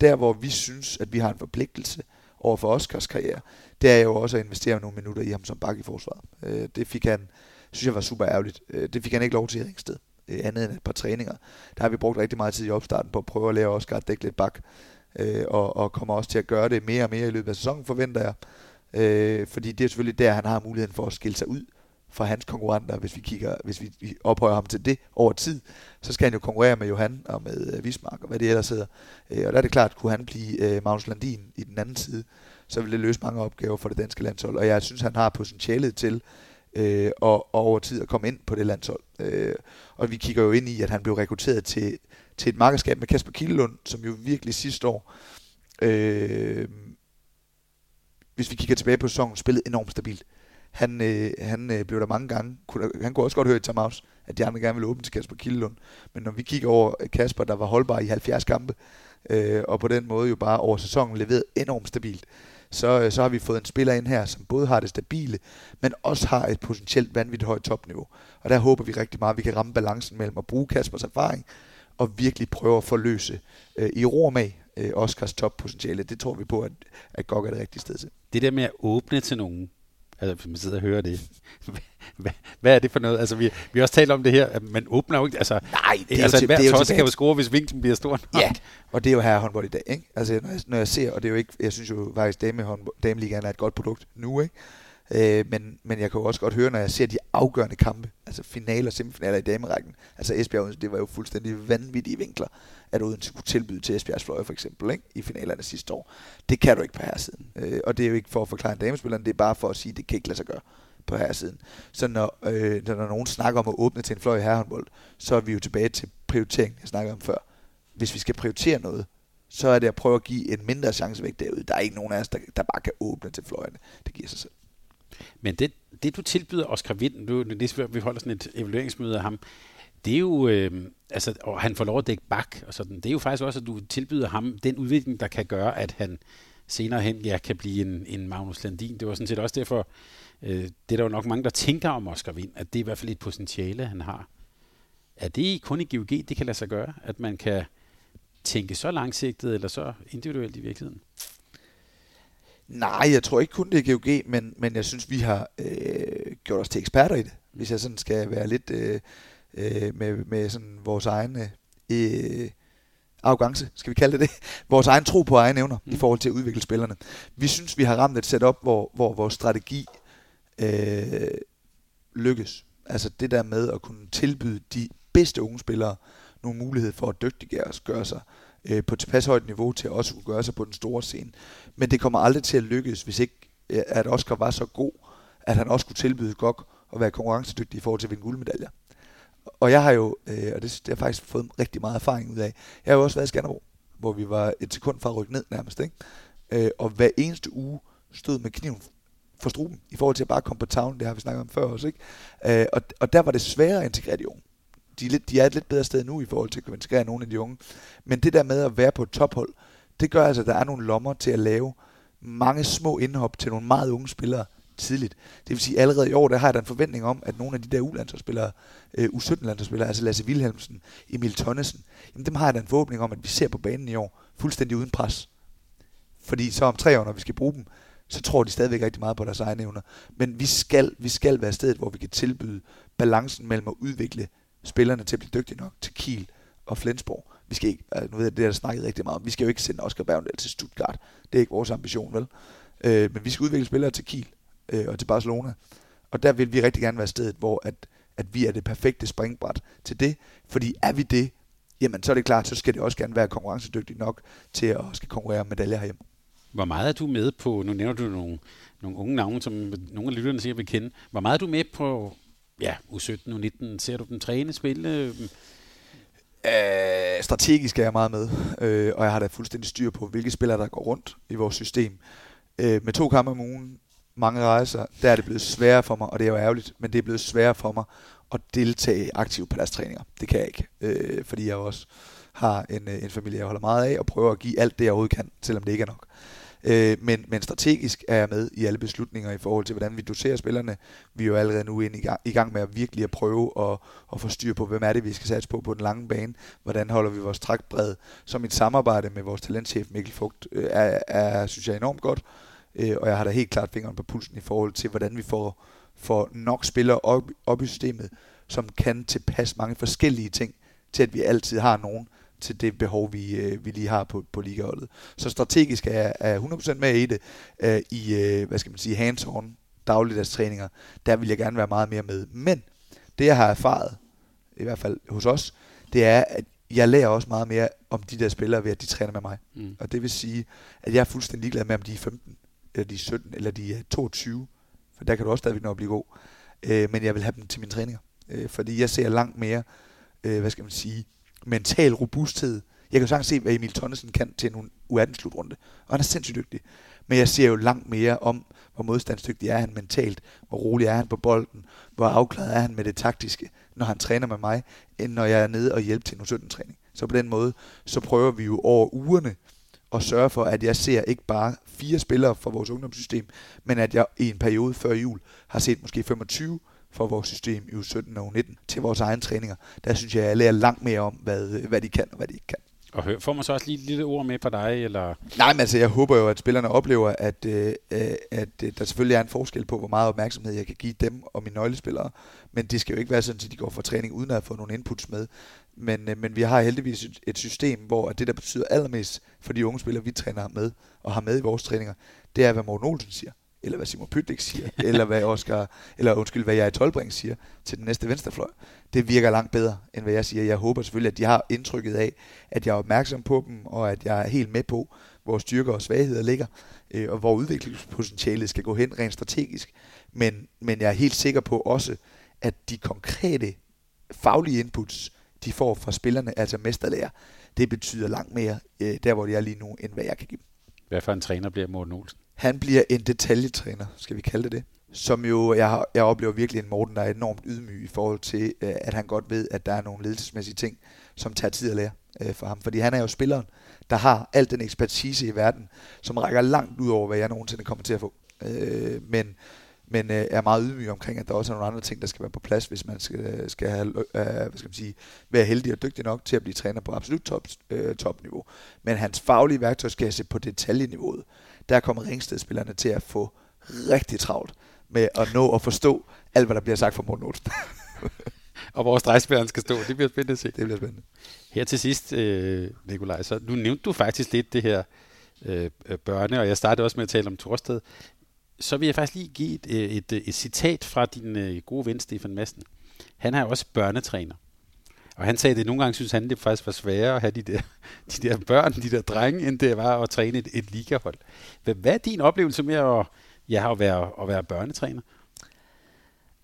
Der hvor vi synes, at vi har en forpligtelse over for Oscars karriere, det er jo også at investere nogle minutter i ham som bak i forsvaret. Øh, det fik han, synes jeg var super ærgerligt. Øh, det fik han ikke lov til i Ringsted, øh, andet end et par træninger. Der har vi brugt rigtig meget tid i opstarten på at prøve at lære Oscar at dække lidt bak, øh, og, og kommer også til at gøre det mere og mere i løbet af sæsonen, forventer jeg. Øh, fordi det er selvfølgelig der, han har muligheden for at skille sig ud fra hans konkurrenter, hvis vi kigger, hvis vi ophøjer ham til det over tid, så skal han jo konkurrere med Johan og med øh, uh, Vismark og hvad det ellers hedder. Uh, og der er det klart, kunne han blive øh, Magnus Landin i den anden side, så vil det løse mange opgaver for det danske landshold. Og jeg synes, han har potentialet til øh, og, og over tid at komme ind på det landshold. Øh, og vi kigger jo ind i, at han blev rekrutteret til, til et markedskab med Kasper Kildlund, som jo virkelig sidste år øh, hvis vi kigger tilbage på sæsonen, spillede enormt stabilt. Han, øh, han øh, blev der mange gange, kunne, han kunne også godt høre i timeouts, at de andre gerne ville åbne til Kasper Kildelund. Men når vi kigger over øh, Kasper, der var holdbar i 70 kampe, øh, og på den måde jo bare over sæsonen leveret enormt stabilt, så, øh, så har vi fået en spiller ind her, som både har det stabile, men også har et potentielt vanvittigt højt topniveau. Og der håber vi rigtig meget, at vi kan ramme balancen mellem at bruge Kaspers erfaring, og virkelig prøve at forløse øh, i ro med øh, Oscars toppotentiale. Det tror vi på, at, at GOG er det rigtige sted til. Det der med at åbne til nogen, altså man sidder og hører det, hvad, hvad er det for noget? Altså vi, vi har også talt om det her, at man åbner jo ikke, altså, Nej, det er altså jo, hver det er jo kan jo score, hvis vinklen bliver stor nok. Ja, og det er jo her håndbold i dag, ikke? Altså når jeg, når jeg ser, og det er jo ikke, jeg synes jo faktisk, dame dameligaen er et godt produkt nu, ikke? Øh, men, men jeg kan jo også godt høre, når jeg ser de afgørende kampe, altså finaler og semifinaler i damerækken, altså Esbjerg, det var jo fuldstændig vanvittige vinkler, at Odense kunne tilbyde til Esbjergs fløje for eksempel, ikke? i finalerne sidste år. Det kan du ikke på her siden. Øh, og det er jo ikke for at forklare en damespiller, det er bare for at sige, at det kan ikke lade sig gøre på her siden. Så når, øh, når nogen snakker om at åbne til en fløj i herrehåndbold, så er vi jo tilbage til prioriteringen, jeg snakkede om før. Hvis vi skal prioritere noget, så er det at prøve at give en mindre chance væk derude. Der er ikke nogen af os, der, der bare kan åbne til fløjene. Det giver sig selv. Men det, det du tilbyder Oscar Vind, nu, det, vi holder sådan et evalueringsmøde af ham, det er jo, øh, altså, og han får lov at dække bak, og sådan, det er jo faktisk også, at du tilbyder ham den udvikling, der kan gøre, at han senere hen ja, kan blive en, en Magnus Landin. Det var sådan set også derfor, øh, det er der jo nok mange, der tænker om Oscar Vind, at det er i hvert fald et potentiale, han har. Er det kun i GOG, det kan lade sig gøre, at man kan tænke så langsigtet eller så individuelt i virkeligheden? Nej, jeg tror ikke kun det er GOG, men, men jeg synes, vi har øh, gjort os til eksperter i det. Hvis jeg sådan skal være lidt øh, øh, med, med sådan vores egne øh, arrogance, skal vi kalde det det, vores egen tro på egne evner mm. i forhold til at udvikle spillerne. Vi synes, vi har ramt et setup, hvor, hvor vores strategi øh, lykkes. Altså det der med at kunne tilbyde de bedste unge spillere nogle mulighed for at dygtiggøre os, gøre sig øh, Øh, på tilpas højt niveau til at også kunne gøre sig på den store scene. Men det kommer aldrig til at lykkes, hvis ikke øh, at Oscar var så god, at han også kunne tilbyde Gok at være konkurrencedygtig i forhold til at vinde guldmedaljer. Og jeg har jo, øh, og det, det har jeg faktisk fået rigtig meget erfaring ud af, jeg har jo også været i Skanderborg, hvor vi var et sekund fra at rykke ned nærmest, ikke? Øh, og hver eneste uge stod med kniven for struben, i forhold til at bare komme på town, det har vi snakket om før også, ikke? Øh, og, og der var det sværere at integrere de unge. De er, lidt, de er et lidt bedre sted nu i forhold til at kunne integrere nogle af de unge. Men det der med at være på et tophold, det gør altså, at der er nogle lommer til at lave mange små indhop til nogle meget unge spillere, tidligt. Det vil sige, allerede i år, der har jeg da en forventning om, at nogle af de der U-landsholdsspillere, øh, U17-landsholdsspillere, altså Lasse Wilhelmsen, Emil Tonnesen, jamen dem har jeg da en forhåbning om, at vi ser på banen i år, fuldstændig uden pres. Fordi så om tre år, når vi skal bruge dem, så tror de stadigvæk rigtig meget på deres egne evner. Men vi skal, vi skal være stedet, hvor vi kan tilbyde balancen mellem at udvikle spillerne til at blive dygtige nok til Kiel og Flensborg. Vi skal ikke, altså, nu ved jeg, det har der snakket rigtig meget om, vi skal jo ikke sende Oscar Bergendal til Stuttgart. Det er ikke vores ambition, vel? Øh, men vi skal udvikle spillere til Kiel øh, og til Barcelona. Og der vil vi rigtig gerne være stedet, hvor at, at vi er det perfekte springbræt til det. Fordi er vi det, jamen så er det klart, så skal det også gerne være konkurrencedygtigt nok til at skal konkurrere med medaljer herhjemme. Hvor meget er du med på, nu nævner du nogle, nogle unge navne, som nogle af lytterne siger, vil kende. Hvor meget er du med på ja, U17, U19? Ser du dem træne, spille? Øh, øh, strategisk er jeg meget med, øh, og jeg har da fuldstændig styr på, hvilke spillere, der går rundt i vores system. Øh, med to kampe om ugen, mange rejser, der er det blevet sværere for mig, og det er jo ærgerligt, men det er blevet sværere for mig at deltage aktivt på deres træninger. Det kan jeg ikke, øh, fordi jeg også har en, øh, en familie, jeg holder meget af, og prøver at give alt det, jeg overhovedet kan, selvom det ikke er nok. Øh, Øh, men, men strategisk er jeg med i alle beslutninger i forhold til, hvordan vi doserer spillerne. Vi er jo allerede nu ind i, gang, i gang med at virkelig at prøve at, at få styr på, hvem er det, vi skal satse på på den lange bane. Hvordan holder vi vores trækbred. Som et samarbejde med vores talentchef Mikkel Fugt øh, er, er, synes jeg, enormt godt. Øh, og jeg har da helt klart fingeren på pulsen i forhold til, hvordan vi får, får nok spillere op, op i systemet, som kan tilpasse mange forskellige ting, til at vi altid har nogen til det behov, vi, øh, vi lige har på, på ligaholdet. Så strategisk er jeg er 100% med i det, øh, i, øh, hvad skal man sige, hands-on dagligdags træninger. Der vil jeg gerne være meget mere med. Men det, jeg har erfaret, i hvert fald hos os, det er, at jeg lærer også meget mere om de der spillere ved, at de træner med mig. Mm. Og det vil sige, at jeg er fuldstændig ligeglad med, om de er 15, eller de er 17, eller de er 22. For der kan du også stadigvæk nå at blive god. Øh, men jeg vil have dem til mine træninger. Øh, fordi jeg ser langt mere, øh, hvad skal man sige, mental robusthed. Jeg kan jo sagtens se, hvad Emil Tonnesen kan til en U18-slutrunde. Og han er sindssygt dygtig. Men jeg ser jo langt mere om, hvor modstandsdygtig er han mentalt, hvor rolig er han på bolden, hvor afklaret er han med det taktiske, når han træner med mig, end når jeg er nede og hjælper til en U17-træning. Så på den måde, så prøver vi jo over ugerne at sørge for, at jeg ser ikke bare fire spillere fra vores ungdomssystem, men at jeg i en periode før jul har set måske 25 for vores system i U17 og U19 til vores egne træninger. Der synes jeg, at jeg lærer langt mere om, hvad, hvad de kan og hvad de ikke kan. Og hør, får man så også lige et lille ord med på dig? Eller? Nej, men altså, jeg håber jo, at spillerne oplever, at, øh, at øh, der selvfølgelig er en forskel på, hvor meget opmærksomhed jeg kan give dem og mine nøglespillere. Men det skal jo ikke være sådan, at de går fra træning uden at have fået nogle inputs med. Men, øh, men vi har heldigvis et system, hvor det, der betyder allermest for de unge spillere, vi træner med og har med i vores træninger, det er, hvad Morten Olsen siger eller hvad Simon Pytlik siger, eller hvad Oscar, eller undskyld, hvad jeg i Tolbring siger til den næste venstrefløj. Det virker langt bedre, end hvad jeg siger. Jeg håber selvfølgelig, at de har indtrykket af, at jeg er opmærksom på dem, og at jeg er helt med på, hvor styrker og svagheder ligger, øh, og hvor udviklingspotentialet skal gå hen rent strategisk. Men, men jeg er helt sikker på også, at de konkrete faglige inputs, de får fra spillerne, altså mesterlærer, det betyder langt mere øh, der, hvor de er lige nu, end hvad jeg kan give dem. Hvad for en træner bliver Morten Olsen? Han bliver en detaljetræner, skal vi kalde det det. Som jo, jeg, jeg oplever virkelig en Morten, der er enormt ydmyg i forhold til, øh, at han godt ved, at der er nogle ledelsesmæssige ting, som tager tid at lære øh, for ham. Fordi han er jo spilleren, der har al den ekspertise i verden, som rækker langt ud over, hvad jeg nogensinde kommer til at få. Øh, men men øh, er meget ydmyg omkring, at der også er nogle andre ting, der skal være på plads, hvis man skal, skal have, øh, hvad skal man sige, være heldig og dygtig nok til at blive træner på absolut top, øh, topniveau. Men hans faglige værktøjskasse på detaljeniveauet, der kommer Ringsted-spillerne til at få rigtig travlt med at nå at forstå alt, hvad der bliver sagt fra Morten Olsen. og hvor stregspilleren skal stå. Det bliver spændende at se. Det bliver spændende. Her til sidst, øh, Nikolaj, så nu nævnte du faktisk lidt det her øh, børne, og jeg startede også med at tale om Torsted. Så vil jeg faktisk lige give et, et, et, et citat fra din øh, gode ven, Stefan Madsen. Han er også børnetræner. Og han sagde, at det nogle gange synes han, det faktisk var sværere at have de der, de der børn, de der drenge, end det var at træne et, et ligahold. Hvad, hvad er din oplevelse med at, ja, at, være, at være børnetræner?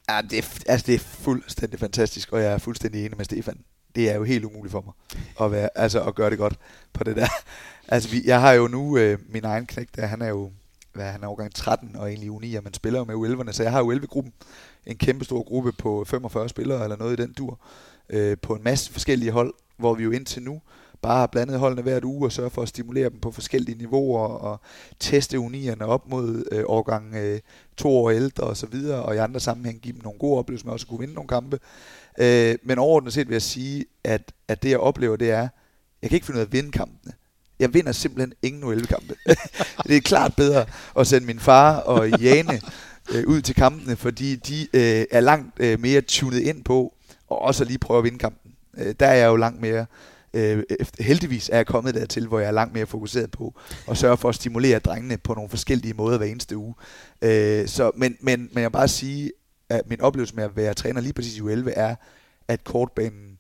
Ja, det er, altså det er fuldstændig fantastisk, og jeg er fuldstændig enig med Stefan. Det er jo helt umuligt for mig at, være, altså at gøre det godt på det der. Altså, vi, jeg har jo nu øh, min egen knægt, der, han er jo hvad, han er overgang 13 og egentlig uni, 9, man spiller jo med u 11'erne, så jeg har jo 11-gruppen, en kæmpe stor gruppe på 45 spillere eller noget i den dur øh, på en masse forskellige hold, hvor vi jo indtil nu bare har blandet holdene hvert uge og sørge for at stimulere dem på forskellige niveauer og teste unierne op mod øh, årgang øh, to år ældre og så videre, og i andre sammenhæng give dem nogle gode oplevelser med også at kunne vinde nogle kampe. Øh, men overordnet set vil jeg sige, at, at det jeg oplever, det er, jeg kan ikke finde ud af at vinde kampene. Jeg vinder simpelthen ingen 11 kampe. det er klart bedre at sende min far og Jane øh, ud til kampene, fordi de øh, er langt øh, mere tunet ind på, og også lige prøve at vinde kampen. Øh, der er jeg jo langt mere, øh, heldigvis er jeg kommet dertil, hvor jeg er langt mere fokuseret på at sørge for at stimulere drengene på nogle forskellige måder hver eneste uge. Øh, så, men, men, men jeg vil bare sige, at min oplevelse med at være træner lige præcis i U11 er, at kortbanen,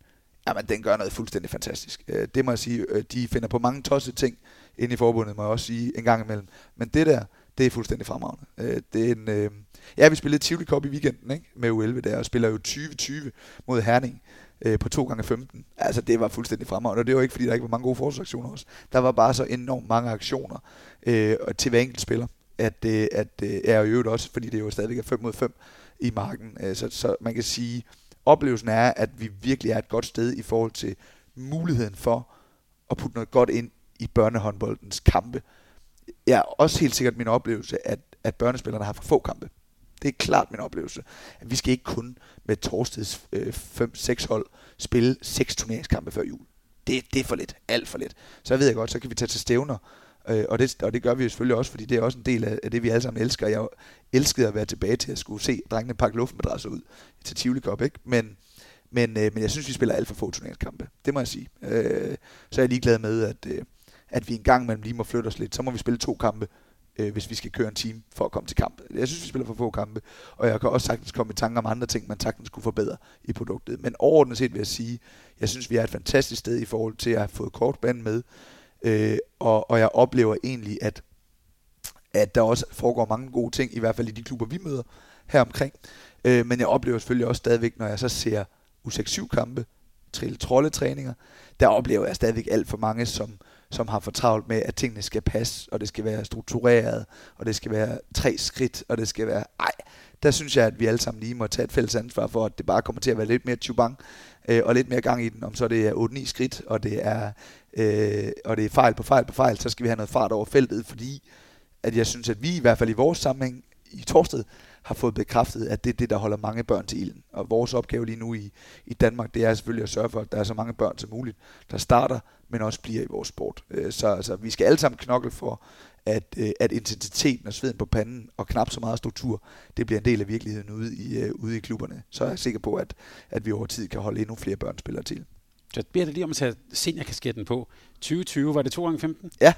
jamen, den gør noget fuldstændig fantastisk. Øh, det må jeg sige, øh, de finder på mange tossede ting inde i forbundet, må jeg også sige en gang imellem. Men det der, det er fuldstændig fremragende. Øh, det er en, øh, ja, vi spillede Tivoli Cup i weekenden ikke? med U11 der, og spiller jo 20-20 mod Herning øh, på 2 gange 15 Altså, det var fuldstændig fremragende, og det var ikke, fordi der ikke var mange gode forsvarsaktioner også. Der var bare så enormt mange aktioner øh, til hver enkelt spiller, at, øh, at øh, er jo øvrigt også, fordi det jo stadigvæk er 5 mod 5 i marken. Øh, så, så man kan sige, oplevelsen er, at vi virkelig er et godt sted i forhold til muligheden for at putte noget godt ind i børnehåndboldens kampe ja, også helt sikkert min oplevelse, at, at børnespillerne har for få kampe. Det er klart min oplevelse. At vi skal ikke kun med Torsteds øh, 5-6 hold spille seks turneringskampe før jul. Det, det er for lidt. Alt for lidt. Så ved jeg godt, så kan vi tage til stævner. Øh, og, det, og det gør vi jo selvfølgelig også, fordi det er også en del af, af det, vi alle sammen elsker. Jeg elskede at være tilbage til at skulle se drengene pakke luftmadrasser ud til Tivoli Cup, ikke? Men, men, øh, men jeg synes, vi spiller alt for få turneringskampe. Det må jeg sige. Øh, så er jeg ligeglad med, at, øh, at vi en gang imellem lige må flytte os lidt. Så må vi spille to kampe, øh, hvis vi skal køre en time for at komme til kamp. Jeg synes, vi spiller for få kampe, og jeg kan også sagtens komme i tanker om andre ting, man sagtens kunne forbedre i produktet. Men overordnet set vil jeg sige, jeg synes, vi er et fantastisk sted i forhold til at have fået kortbanen med, øh, og, og jeg oplever egentlig, at, at der også foregår mange gode ting, i hvert fald i de klubber, vi møder her omkring. Øh, men jeg oplever selvfølgelig også stadigvæk, når jeg så ser U67-kampe, trille trolletræninger, der oplever jeg stadigvæk alt for mange, som, som har for travlt med, at tingene skal passe, og det skal være struktureret, og det skal være tre skridt, og det skal være... Ej, der synes jeg, at vi alle sammen lige må tage et fælles ansvar for, at det bare kommer til at være lidt mere tubang øh, og lidt mere gang i den. Om så det er 8-9 skridt, og det er, øh, og det er fejl på fejl på fejl, så skal vi have noget fart over feltet, fordi at jeg synes, at vi i hvert fald i vores sammenhæng i Torsted har fået bekræftet, at det er det, der holder mange børn til ilden. Og vores opgave lige nu i, i Danmark, det er selvfølgelig at sørge for, at der er så mange børn som muligt, der starter, men også bliver i vores sport. Øh, så altså, vi skal alle sammen knokle for, at, øh, at intensiteten og sveden på panden og knap så meget struktur, det bliver en del af virkeligheden ude i, uh, ude i klubberne. Så er jeg sikker på, at, at vi over tid kan holde endnu flere børnespillere til. Så beder det lige om at tage seniorkasketten på. 2020, var det 2 gange 15? Ja.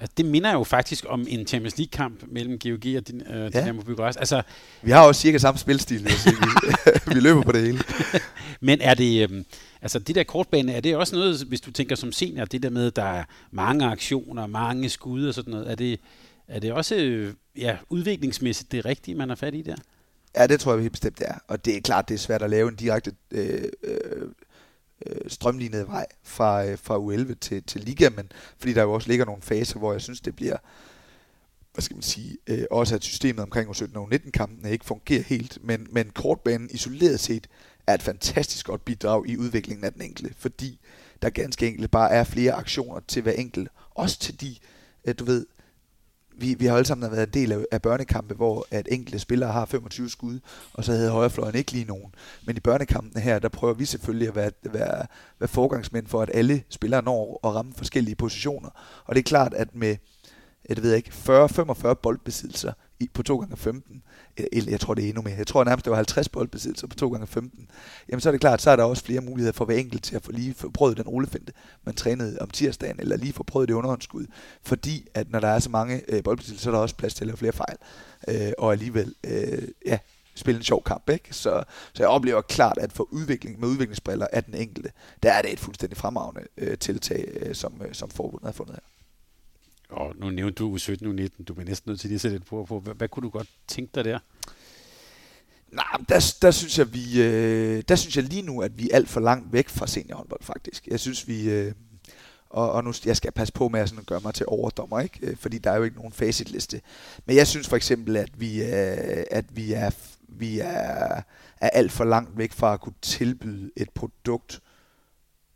Altså, det minder jo faktisk om en Champions League-kamp mellem GOG og din, øh, ja. Dynamo Bukarest. Altså, vi har også cirka samme spilstil, jeg sige. Vi, vi løber på det hele. Men er det, øh, altså det der kortbane, er det også noget, hvis du tænker som senior, det der med, der er mange aktioner, mange skud og sådan noget, er det, er det også øh, ja, udviklingsmæssigt det rigtige, man har fat i der? Ja, det tror jeg helt bestemt, det er. Og det er klart, det er svært at lave en direkte øh, øh, øh, strømlignede vej fra, øh, fra U11 til, til Liga, men fordi der jo også ligger nogle faser, hvor jeg synes, det bliver, hvad skal man sige, øh, også at systemet omkring U17 og U19-kampene ikke fungerer helt, men, men kortbanen isoleret set er et fantastisk godt bidrag i udviklingen af den enkelte, fordi der ganske enkelt bare er flere aktioner til hver enkelt, også til de, øh, du ved, vi, vi har alle sammen været en del af, af børnekampe, hvor at enkelte spillere har 25 skud, og så havde højrefløjen ikke lige nogen. Men i børnekampene her, der prøver vi selvfølgelig at være, være, være forgangsmænd for, at alle spillere når at ramme forskellige positioner. Og det er klart, at med jeg ved ikke, 40-45 boldbesiddelser på 2 gange 15 eller jeg tror det er endnu mere, jeg tror nærmest det var 50 boldbesiddelser på 2 gange 15 jamen så er det klart, så er der også flere muligheder for hver enkelt til at få lige få prøvet den rullefinte, man trænede om tirsdagen, eller lige få prøvet det underhåndsskud, fordi at når der er så mange øh, boldbesiddelser, så er der også plads til at lave flere fejl, øh, og alligevel, øh, ja, spille en sjov kamp, ikke? Så, så jeg oplever klart, at for udvikling med udviklingsbriller af den enkelte, der er det et fuldstændig fremragende øh, tiltag, øh, som, øh, som forbundet har fundet her. Og nu nævnte du 17 u 19, du bliver næsten nødt til lige at sætte et på, på. Hvad, hvad kunne du godt tænke dig der? Nej, der, der, synes jeg, vi, øh, der synes jeg lige nu, at vi er alt for langt væk fra seniorhåndbold, faktisk. Jeg synes, vi... Øh, og, og nu jeg skal passe på med at sådan gøre mig til overdommer, ikke? Øh, fordi der er jo ikke nogen facitliste. Men jeg synes for eksempel, at vi, øh, at vi er, vi er, er alt for langt væk fra at kunne tilbyde et produkt,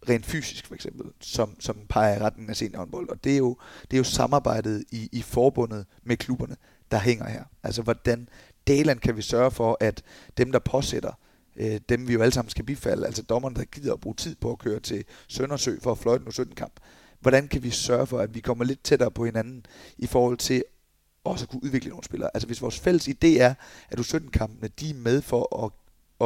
rent fysisk for eksempel, som, som peger i retning af seniorhåndbold. Og det er jo, det er jo samarbejdet i, i forbundet med klubberne, der hænger her. Altså hvordan Daland kan vi sørge for, at dem, der påsætter, øh, dem vi jo alle sammen skal bifalde, altså dommerne, der gider at bruge tid på at køre til Søndersø for at fløjte en 17 kamp, hvordan kan vi sørge for, at vi kommer lidt tættere på hinanden i forhold til også at kunne udvikle nogle spillere. Altså hvis vores fælles idé er, at du 17 kampene de er med for at,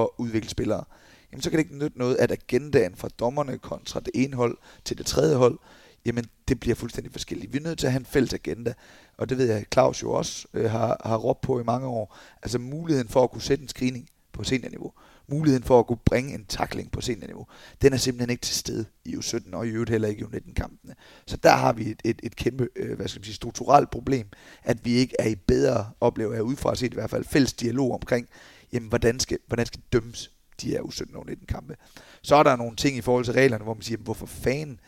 at udvikle spillere, jamen så kan det ikke nytte noget, at agendaen fra dommerne kontra det ene hold til det tredje hold, jamen det bliver fuldstændig forskelligt. Vi er nødt til at have en fælles agenda, og det ved jeg, Claus jo også øh, har, har råbt på i mange år. Altså muligheden for at kunne sætte en screening på seniorniveau, muligheden for at kunne bringe en takling på seniorniveau, den er simpelthen ikke til stede i U17 og i øvrigt heller ikke i U19-kampene. Så der har vi et, et, et kæmpe øh, hvad skal man sige, strukturelt problem, at vi ikke er i bedre, oplever jeg udefra set i hvert fald, fælles dialog omkring, jamen, hvordan skal, hvordan skal dømmes de er U17 og U19 kampe. Så er der nogle ting i forhold til reglerne, hvor man siger, hvorfor fanden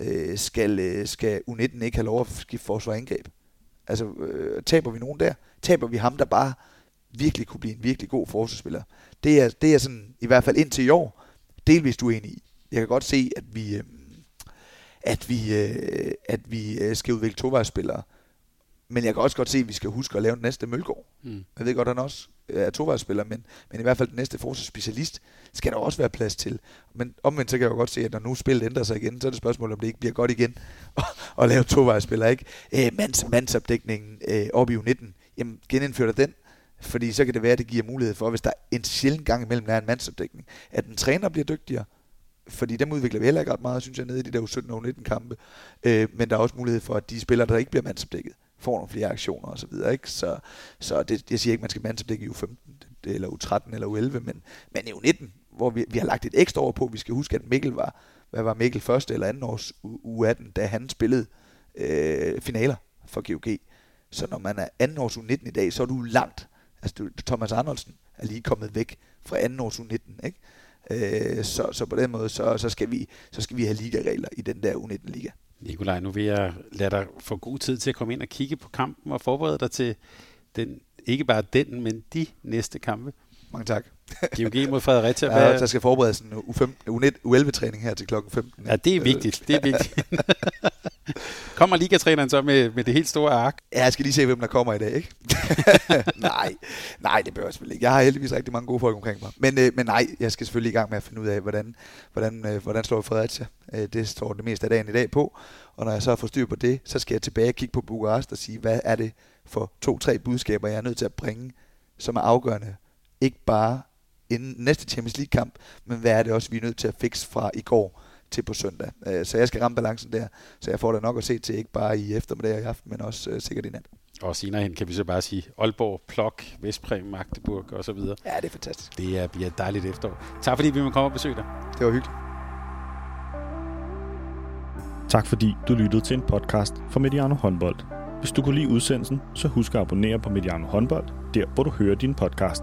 øh, skal, øh, skal U19 ikke have lov at skifte forsvar angreb? Altså, øh, taber vi nogen der? Taber vi ham, der bare virkelig kunne blive en virkelig god forsvarsspiller? Det er, det er sådan, i hvert fald indtil i år, delvist uenig i. Jeg kan godt se, at vi, øh, at vi, øh, at vi øh, skal udvikle tovejsspillere. Men jeg kan også godt se, at vi skal huske at lave den næste Mølgaard. Mm. Jeg ved godt, at han også er tovejsspiller, men, men i hvert fald den næste forsvarsspecialist skal der også være plads til. Men omvendt så kan jeg jo godt se, at når nu spillet ændrer sig igen, så er det spørgsmål, om det ikke bliver godt igen at, lave tovejsspiller. Ikke? Øh, mands, mandsopdækningen øh, op i U19, jamen genindfører den, fordi så kan det være, at det giver mulighed for, hvis der en sjældent gang imellem er en mandsopdækning, at en træner bliver dygtigere, fordi dem udvikler vi heller ikke ret meget, synes jeg, nede i de der U17 og U19 kampe. Øh, men der er også mulighed for, at de spillere, der ikke bliver mandsopdækket, får nogle flere aktioner osv. Så, ikke? så, så det, jeg siger ikke, at man skal mandsopdække i U15 eller U13 eller U11, men, men i U19, hvor vi, vi har lagt et ekstra år på, vi skal huske, at Mikkel var, hvad var Mikkel første eller anden års U18, da han spillede øh, finaler for GOG. Så når man er anden års U19 i dag, så er du langt. Altså du, Thomas Arnoldsen er lige kommet væk fra anden års U19, ikke? Øh, så, så på den måde, så, så, skal vi, så skal vi have ligaregler i den der U19-liga. Nikolaj, nu vil jeg lade dig få god tid til at komme ind og kigge på kampen og forberede dig til den ikke bare den, men de næste kampe. Mange tak. GOG mod Fredericia. Ja, der skal forberedes en U11-træning her til klokken 15. ja, det er vigtigt. Det er vigtigt. Kommer ligatræneren så med, med det helt store ark? Ja, jeg skal lige se, hvem der kommer i dag, ikke? nej, nej, det bør jeg selvfølgelig ikke. Jeg har heldigvis rigtig mange gode folk omkring mig. Men, øh, men nej, jeg skal selvfølgelig i gang med at finde ud af, hvordan, hvordan, øh, hvordan slår Fredericia. Øh, det står det meste af dagen i dag på. Og når jeg så har fået styr på det, så skal jeg tilbage og kigge på Bukarest og sige, hvad er det for to-tre budskaber, jeg er nødt til at bringe, som er afgørende. Ikke bare inden næste Champions League-kamp, men hvad er det også, vi er nødt til at fikse fra i går til på søndag. Øh, Så jeg skal ramme balancen der, så jeg får da nok at se til, ikke bare i eftermiddag og i aften, men også øh, sikkert i nat. Og senere hen kan vi så bare sige Aalborg, Plok, Vestpræm, Magdeburg og så videre. Ja, det er fantastisk. Det er, bliver et dejligt efterår. Tak fordi vi må komme og besøge dig. Det var hyggeligt. Tak fordi du lyttede til en podcast fra Mediano Håndbold. Hvis du kunne lide udsendelsen, så husk at abonnere på Mediano Håndbold, der hvor du hører din podcast.